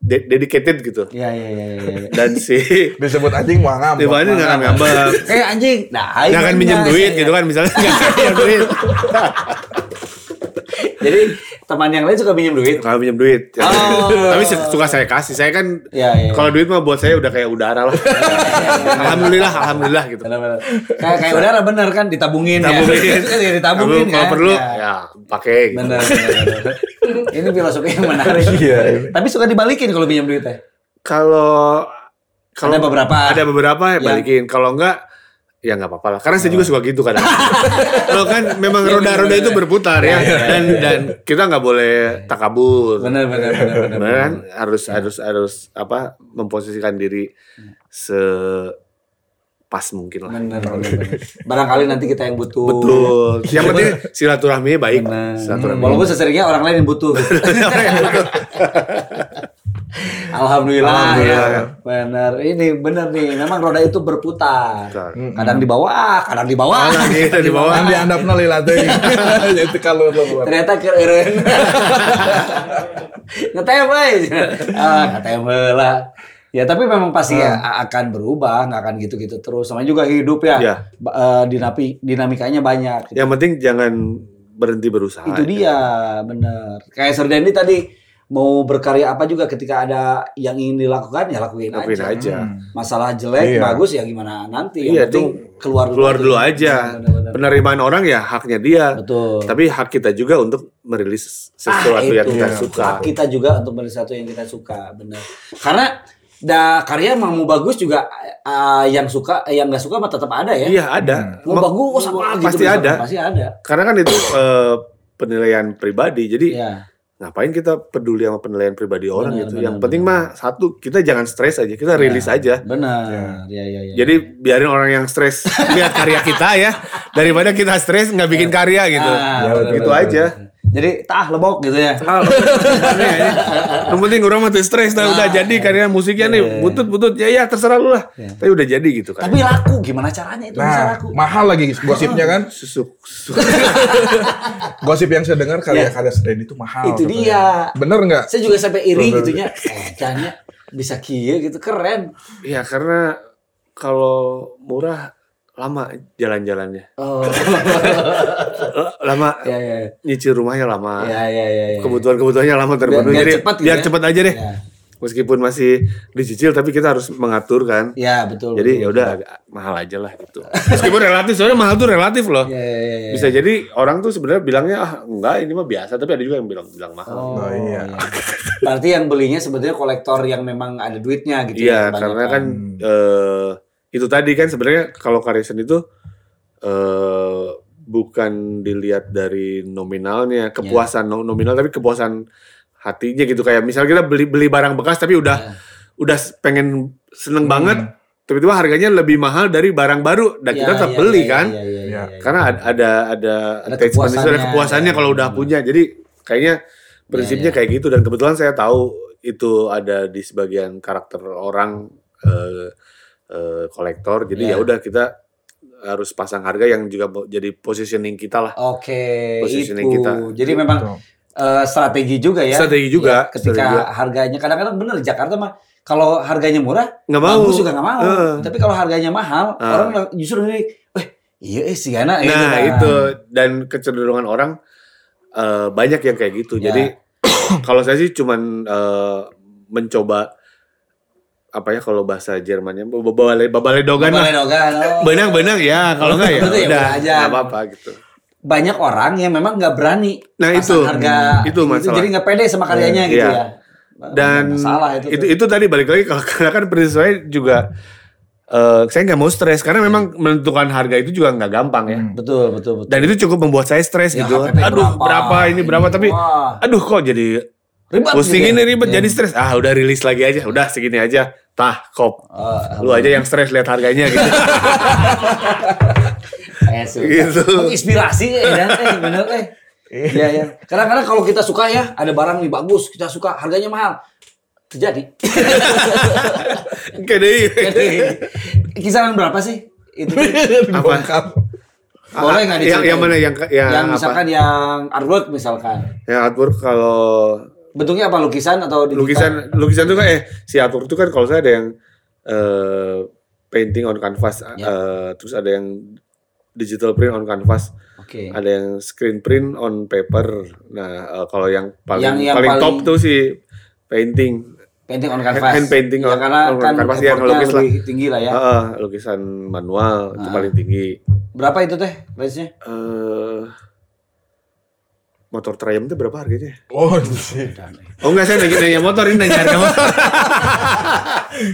De- dedicated gitu. ya, ya, ya, ya. Dan si Disebut anjing mah ngambek. Tiba-tiba nggak ngambek. kayak anjing nah nggak akan minjem duit ya. gitu kan misalnya nggak akan minjem duit jadi teman yang lain suka minjem duit nggak minjem duit Ya. Oh. tapi su- suka saya kasih saya kan ya ya kalau duit mah buat saya udah kayak udara lah alhamdulillah alhamdulillah gitu Benar-benar. Kayak kayak udara bener kan ditabungin, Tabungin. ya. ya ditabungin kalau kan. perlu Ya. ya pakai gitu. Bener, bener, bener. Ini filosofi yang menarik. Iya, iya. Tapi suka dibalikin kalau pinjam duit teh. kalau kalau Ada beberapa. ada beberapa ya Ya. balikin kalau enggak ya nggak apa-apa lah karena saya juga suka gitu kadang kalau kan memang Iya, roda-roda bener, itu bener. berputar ya dan dan kita nggak boleh takabur Bener bener bener bener. Bener kan? harus harus harus apa memposisikan diri se pas mungkin lah Bener, bener, bener. Barangkali nanti kita yang butuh. betul yang penting silaturahmi baik Bener. silaturahmi Walaupun seseringnya orang lain yang butuh. Alhamdulillah, Alhamdulillah. ya. Bener. Ini bener nih. Memang roda itu berputar. Betul. Kadang di bawah, kadang di bawah. Kadang gitu, di bawah. Kan diandapna lila teh. Itu kalau lu Ternyata keren. Ngetem euy. Ah, ngetem lah. Ya tapi memang pasti ya akan berubah, nggak akan gitu-gitu terus. Sama juga hidup ya. Ya. Eh, dinapi, dinamikanya banyak. yang penting jangan berhenti berusaha Itu dia, bener. Kayak Sir Dendi tadi mau berkarya apa juga ketika ada yang ingin dilakukan ya lakuin, lakuin aja. aja Masalah jelek, Iya. bagus ya gimana nanti. Iya, Yang penting keluar dulu. keluar dulu aja Bener, bener, bener. penerimaan orang ya haknya dia Betul. tapi hak kita juga untuk merilis sesuatu Ah, yang itu. kita Iya. suka Hak kita juga untuk beli satu yang kita suka, benar. Karena da karya mau mau bagus juga eh, yang suka eh, yang nggak suka mah tetap ada ya. iya ada Mau Ma- bagus apa gitu pasti misalkan, ada Pasti ada. karena kan itu eh, penilaian pribadi jadi Iya. Ngapain kita peduli sama penilaian pribadi orang gitu benar, yang penting benar. mah satu kita jangan stres aja kita rilis aja Benar. Iya, iya, iya. jadi biarin orang yang stres lihat karya kita ya daripada kita stres nggak bikin karya gitu Ah, Ya, benar, gitu benar, aja benar. Jadi tah lebok gitu ya. Ah, yang penting orang mah tuh stres nah, udah jadi karya musiknya nih butut butut ya ya terserah lu lah tapi udah jadi gitu kan Tapi laku gimana caranya itu bisa Nah, laku? mahal lagi gosipnya kan. susuk, susuk. Gosip yang saya dengar karya-karya Sir Dendi itu mahal. itu dia. Bener nggak? Saya juga sampai iri Benar. gitunya. Eh, jangannya bisa kia gitu keren. ya karena kalau murah lama jalan-jalannya. Oh. Lama ya ya nyicil rumahnya lama. ya ya ya. ya. Kebutuhan-kebutuhannya lama terpenuhi. biar Jadi cepat gitu biar ya. cepat aja deh. Ya, Meskipun masih dicicil tapi kita harus mengatur kan. ya betul. Jadi ya udah mahal aja lah gitu. Meskipun relatif, soalnya mahal tuh relatif loh. Ya, ya, ya, ya. Bisa jadi orang tuh sebenarnya bilangnya ah enggak ini mah biasa, tapi ada juga yang bilang bilang mahal. Oh, Oh, iya. iya. Berarti yang belinya sebetulnya kolektor yang memang ada duitnya gitu Iya, ya. karena kebanyakan. kan eh itu tadi kan sebenarnya kalau karyawan itu eh bukan dilihat dari nominalnya, kepuasan no- nominal tapi kepuasan hatinya gitu kayak misal kita beli beli barang bekas tapi udah Ya. udah pengen seneng banget tiba-tiba harganya lebih mahal dari barang baru dan Ya, kita tetap ya, beli ya, kan ya, ya, ya, Ya. ya. karena ada ada ada, Ada kepuasannya, kepuasannya ya, kalau udah ya. punya jadi kayaknya prinsipnya Ya, ya. kayak gitu dan kebetulan saya tahu itu ada di sebagian karakter orang eh, eh, kolektor jadi ya udah kita harus pasang harga yang juga jadi positioning kita lah Oke, itu. Positioning kita. Jadi memang eh, strategi juga ya. Strategi juga, Ya, ketika strategi juga. harganya kadang-kadang bener di Jakarta mah kalau harganya murah nggak mau bagus juga nggak mau. Heeh. Tapi kalau harganya mahal, Ah. orang justru ngelirik, "Eh, iya eh si Gana." gitu nah kan. itu dan kecenderungan orang eh, banyak yang kayak gitu Ya. jadi kalau saya sih cuman eh, mencoba apa ya kalau bahasa Jermannya babale babale dogan lah Babaledogan, oh. benang-benang ya kalau enggak ya ya, udah udah aja. nggak apa-apa gitu Banyak orang yang memang nggak berani Nah, itu. harga Itu masalah. jadi nggak pede sama karyanya gitu Iya. ya. dan salah itu. itu, tuh. itu tadi balik lagi kalau karena kan saya juga eh, saya nggak mau stres karena memang menentukan harga itu juga nggak gampang ya betul betul betul. dan itu cukup membuat saya stres Ya, gitu HPP aduh berapa, ini berapa tapi Wah, aduh kok jadi ribet pusing gitu ya. ini ribet Ya. jadi stres ah udah rilis lagi aja udah segini aja tah kop Oh, lu aja yang stres lihat harganya gitu Eh. Gitu. Menginspirasi ya, dan eh bener eh. Iya ya. Kadang-kadang kalau kita suka ya, ada barang nih bagus, kita suka, harganya mahal. Terjadi. Jadi, kisaran berapa sih? Itu Dibongkar. boleh nggak yang, diceritain? yang mana yang yang, yang apa misalkan yang artwork misalkan. yang artwork kalau Bentuknya apa lukisan atau digital? lukisan lukisan itu kan eh si artwork itu kan kalau saya ada yang eh, painting on canvas Ya. eh, terus ada yang digital print on canvas Oke. ada yang screen print on paper nah eh, kalau yang paling Yang- yang paling, top paling- tuh si painting Painting on canvas. hand painting ya, on- karena on kan canvas, ya, effortnya ngelukis lah. tinggi lah ya. Heeh, lukisan manual itu Ah. paling tinggi Berapa itu teh range-nya? eh motor Triumph itu berapa harganya? Oh, sih. Oh enggak saya nanya, nanya motor ini nanya harga motor.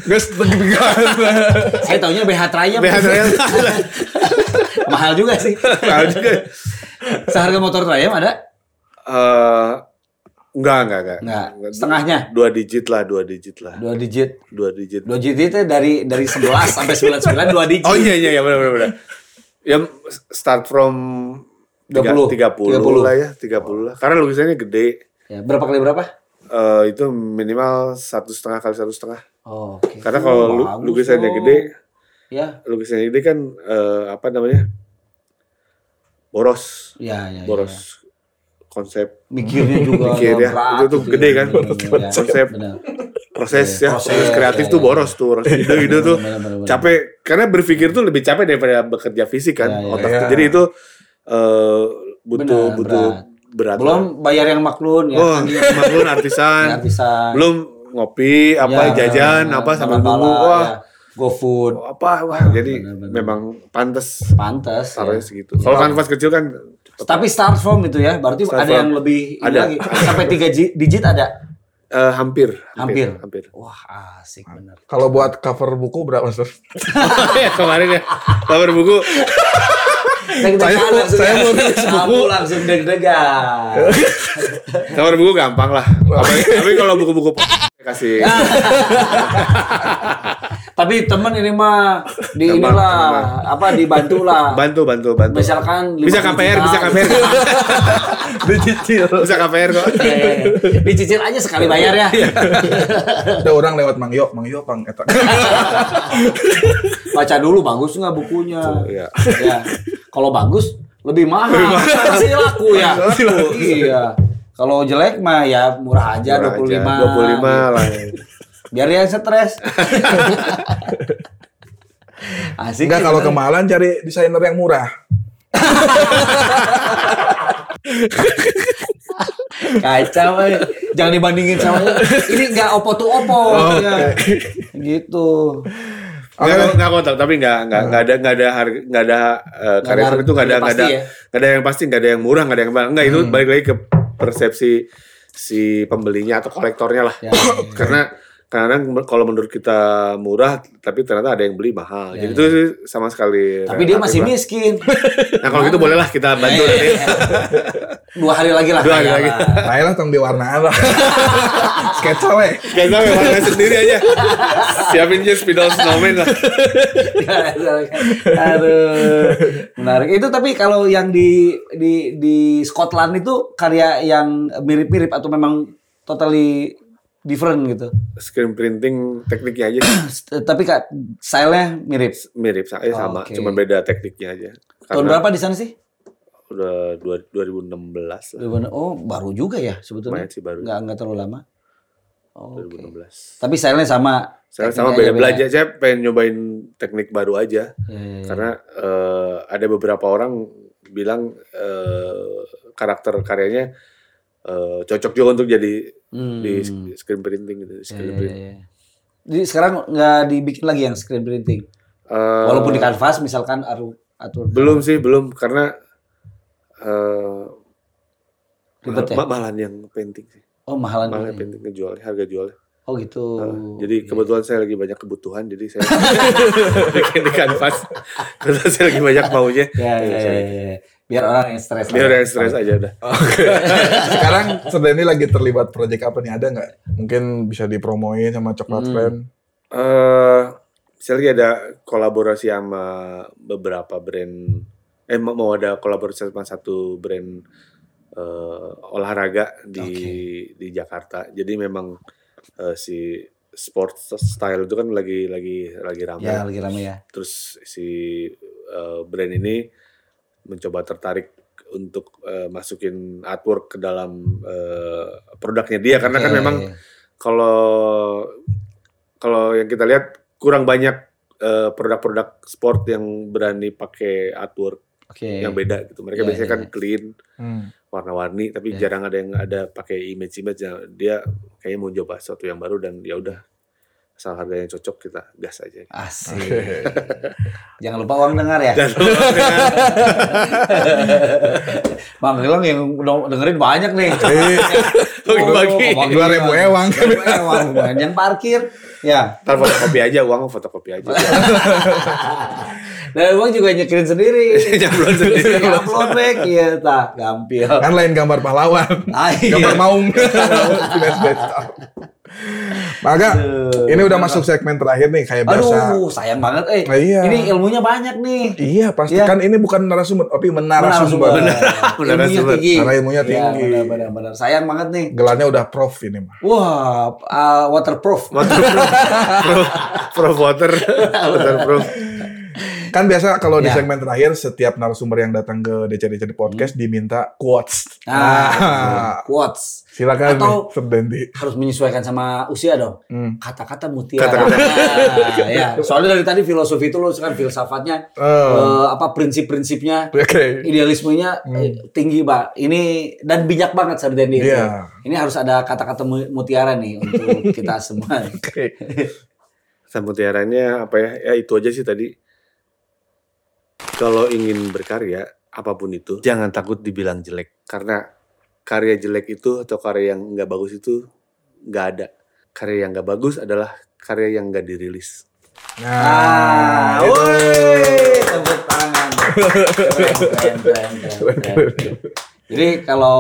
Guys, deg-degan. Saya taunya BH Triumph. BH Triumph. Mahal juga sih. Tahu juga. Seharga motor Triumph ada? Eh enggak enggak enggak. Enggak. Setengahnya? Dua digit lah, dua digit lah. Dua digit. Dua digit. Dua digit itu dari dari 11 sampai 99 dua digit. Oh iya iya iya benar benar benar. Ya start from 30. 30, 30 lah ya, 30 lah. Karena lukisannya gede. Ya, berapa kali berapa? Eh itu minimal satu setengah kali satu setengah. Oh, oke. Karena kalau lu- lukisannya gede, Ya, lukisannya gede kan eh, apa namanya? Boros, ya, ya. boros ya. konsep Mikirnya juga Mikir ya. berat Itu tuh gitu gede ya. kan. Bener, bener, ya. Konsep. Bener. proses Iya, ya, proses, proses kreatif ya, tuh ya. boros tuh, boros ide-ide tuh Bener, bener, bener. capek karena berpikir tuh lebih capek daripada bekerja fisik kan Ya, ya, otak ya. tuh. jadi itu eh, butuh Bener, butuh berat. berat, Belum bayar yang maklun ya. oh kan? maklun artisan artisan. belum ngopi apa Ya, jajan bener, apa sambil bala-bala, nunggu wah ya. GoFood. apa wah jadi bener, bener. memang pantas Pantas. taruhnya ya. segitu kalau kanvas kecil kan Tapi start from itu ya, berarti Start ada from. yang lebih ini Ada. lagi. Sampai 3 digit ada. eh, hampir Hampir. hampir Wah, asik bener. Kalau buat cover buku berapa, Mas? ya kemarin ya kabar buku Saya- langsung saya ya. mau nulis Kamu langsung deg-degan. kabar buku gampang lah tapi, tapi kalau buku-buku kasih Tapi temen ini mah di Gampang, inilah gampang. apa dibantu lah. bantu bantu bantu Misalkan bisa 50 KPR bisa KPR Dicicil. bisa KPR kok Eh, Dicicil aja sekali bayar ya. Iya. Ada orang lewat Mang Yo, Mang Yo pang eta. Baca dulu bagus nggak bukunya. Iya. Ya. Kalau bagus lebih mahal. Pasti laku ya. Pasti laku. Iya. Kalau jelek mah ya murah aja Murah 25. aja, 25 lah Biar dia stres. Asik. Enggak sih kalau bener. kemahalan cari desainer yang murah. Kacau, eh. jangan dibandingin sama ini nggak opo tuh opo, Oh, ya. gitu. Nggak, nggak kotak, tapi nggak nggak nggak ada nggak ada harga nggak ada uh, karya itu nggak ada harga nggak ada pasti ya? ada yang pasti nggak ada yang murah nggak ada yang mahal. Nggak itu balik lagi ke persepsi si pembelinya atau kolektornya lah. Ya, ya, ya. karena kadang kalau menurut kita murah tapi ternyata ada yang beli mahal Ya, jadi ya. itu sih sama sekali Tapi dia masih lah. miskin. nah kalau gitu bolehlah kita bantu nanti Dua hari lagi lah. Dua hari lagi. lah. Ayolah tong diwarnaan lah. Sketsa weh. Gak tau warna sendiri aja siapin aja spidol snowman lah Aduh, menarik. Itu tapi kalau yang di di di Scotland itu karya yang mirip-mirip atau memang totally different gitu. screen printing tekniknya aja tapi kak stylenya mirip. mirip sa- eh, sama Oke. cuma beda tekniknya aja Tahun Karena berapa di sana sih? udah dua- 2016 lah Oh baru juga ya sebetulnya. lumayan sih baru Nggak nggak terlalu lama. Oh, Oke. 2016 Tapi stylenya sama. saya Tekniknya sama beda beda. belajar saya pengen nyobain teknik baru aja ya. karena eh, ada beberapa orang bilang eh, karakter karyanya eh, cocok juga untuk jadi Hmm. di screen printing gitu Ya, screen ya, print. ya, ya. Jadi sekarang nggak dibikin lagi yang screen printing. Eh, Walaupun di kanvas misalkan atau atau belum sih belum karena eh Ribet ya? ma- malahan yang painting sih Oh mahalan. malah juga ya? painting ngejual harga jualnya Oh gitu. Nah, jadi kebetulan saya lagi banyak kebutuhan, jadi saya bikin di kanvas. Kebetulan saya lagi banyak maunya. Ya, ya, ya, ya, ya. Biar orang yang stres. Biar lah. yang stres aja udah. Oke. Sekarang Serdani lagi terlibat proyek apa nih? Ada nggak? Mungkin bisa dipromoin sama Coklat Hmm. Friend. Eh, saya lagi ada kolaborasi sama beberapa brand. Eh mau ada kolaborasi sama satu brand eh, olahraga di di Jakarta. Jadi memang eh, si sport style itu kan lagi lagi lagi ramai. Ya lagi rame ya. terus si uh, brand ini mencoba tertarik untuk uh, masukin artwork ke dalam uh, produknya dia karena kan Oke. memang kalau kalau yang kita lihat kurang banyak uh, produk-produk sport yang berani pakai artwork Oke. yang beda gitu. Mereka Iya, biasanya iya, kan iya. clean, Hmm. warna-warni, tapi Iya. jarang ada yang ada pakai image-image. Nah, Dia kayaknya mau coba sesuatu yang baru dan ya udah asal harganya cocok kita gas aja. Asik. Jangan lupa uang dengar ya. Dan dengan Bang Gilang yang dengerin banyak nih. Bagi-bagi. Oh, Dua ribu ewang. Ewang. Yang parkir. Ya. Ntar fotokopi aja uang fotokopi aja. Dan uang juga nyekirin sendiri. Nyamplon sendiri. Upload back. Iya, tak. Gampil. Kan lain gambar pahlawan. Ah, iya. Gambar maung. Maka Aduh. ini udah masuk segmen terakhir nih kayak biasa. Aduh, sayang banget. Eh, Nah, iya. ini ilmunya banyak nih. Iya, pasti Iya. kan ini bukan narasumber, tapi menarasumber. Benar. Benar, Ilmunya tinggi. Karena ilmunya Iya, tinggi. benar, benar, benar. Sayang banget nih. Gelarnya udah prof ini mah. Wah, uh, waterproof. pro, pro water, waterproof. Kan biasa kalau di Ya. segmen terakhir setiap narasumber yang datang ke DC-DC Podcast diminta quotes. Hmm. Nah, Ah, quotes. silakan Atau- nih. Harus menyesuaikan sama usia dong. Hmm. Kata-kata mutiara. Kata-kata. Nah, ya. Soalnya dari tadi filosofi itu lo kan filsafatnya Eh, eh, apa prinsip-prinsipnya, Oke. idealismenya eh, tinggi, Pak. Ini dan bijak banget Sardendi itu. Iya. Ini harus ada kata-kata mu- mutiara nih untuk kita semua. Oke. Samutiaranya apa ya? Ya itu aja sih tadi. Kalau ingin berkarya apa pun itu, jangan takut dibilang jelek karena karya jelek itu atau karya yang nggak bagus itu nggak ada. Karya yang nggak bagus adalah karya yang nggak dirilis. Ah, Nah, itu. woi, tepuk tangan. Keren, keren, keren, keren, keren. Jadi kalau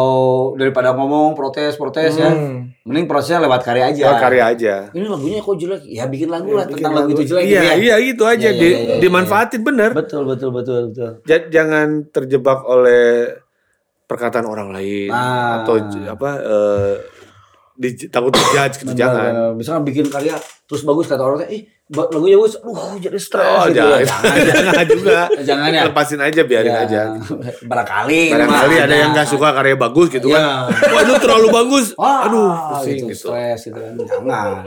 daripada ngomong protes-protes ya, Hmm. mending prosesnya lewat karya aja. Ya, karya aja. Ini lagunya kok jelek? Ya bikin lagu lah Bikin tentang lagu itu jelek. Iya, gitu ya. iya gitu aja. Iya, Di- iya, iya, dimanfaatin bener. Betul, betul, betul, betul. Ja- jangan terjebak oleh perkataan orang lain Ah. atau j- apa eh, di, takut dijudge gitu jangan. Misalkan bikin karya terus bagus kata orang, ih ba- lagunya bagus, aduh jadi stres Oh, gitu. jangan, Jangan, jangan juga. Jangan ya. Lepasin aja, biarin Ya, aja. Barangkali. Barangkali ada yang nggak suka karya bagus gitu kan. Ya. Waduh terlalu bagus. Wah, Aduh, gitu, pusing gitu. stres gitu kan. Jangan.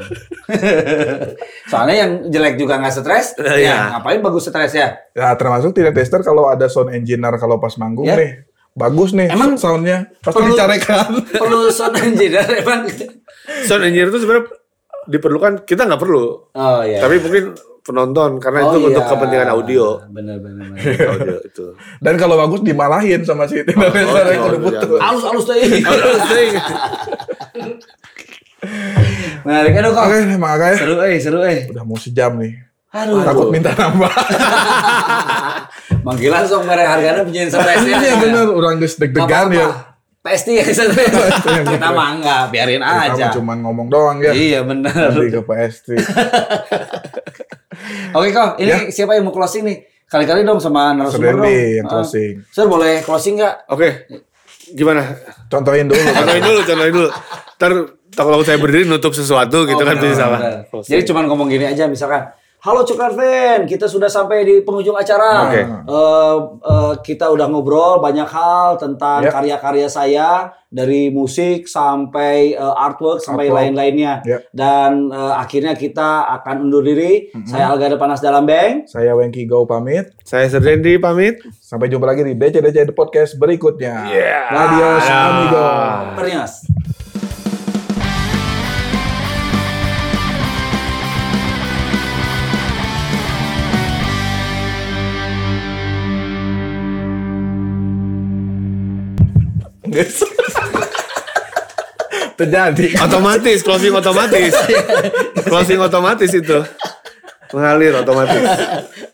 Soalnya yang jelek juga nggak stres, Iya. ya ngapain bagus stres ya? Ya termasuk tidak tester kalau ada sound engineer kalau pas manggung Ya. nih. Bagus nih Emang soundnya. Pasti perlu- dicarekan. Perlu sound engineer emang. Sound engineer itu sebenarnya diperlukan, kita nggak perlu. Oh iya. Tapi mungkin penonton karena Oh, itu untuk iya. kepentingan audio. Benar benar. benar. audio itu. Dan kalau bagus dimalahin sama si tidak tester yang oh, kudu putus. jangan. Alus alus deh. Sering. Menarik aduh kok. Oke, makanya Seru eh, seru eh. udah mau sejam nih. Aduh. Takut minta nambah. Manggilan sok mere harganya penyanyi stres ya. Iya bener, orang geus deg-degan ya. Pasti ya. Kita mah enggak, biarin Kita aja. mah cuma ngomong doang ya. Iya benar. Nanti ke PST. Oke kok, ini Ya. siapa yang mau closing nih? Kali-kali dong sama narasumber dong. Yang Ah. closing. Sir boleh closing nggak? Oke. Gimana? Contohin dulu. Contohin dulu, contohin dulu. Ntar kalau saya berdiri nutup sesuatu gitu Oh, kan benar, bisa salah. Jadi cuman ngomong gini aja misalkan, Halo Cukar Fan, kita sudah sampai di penghujung acara. Oke. Eh, eh, kita udah ngobrol banyak hal tentang Ya. karya-karya saya dari musik sampai eh, artwork sampai Artwork. lain-lainnya. Ya. Dan eh, akhirnya kita akan undur diri. Saya Alga Panas Dalam Beng. Saya Wengki Go pamit. Saya Serdendi pamit. Sampai jumpa lagi di DC-DC The Podcast berikutnya. Yeah. Adios, Dadah. amigo. Pernias. Terjadi. Otomatis, closing otomatis. closing otomatis itu. Mengalir otomatis.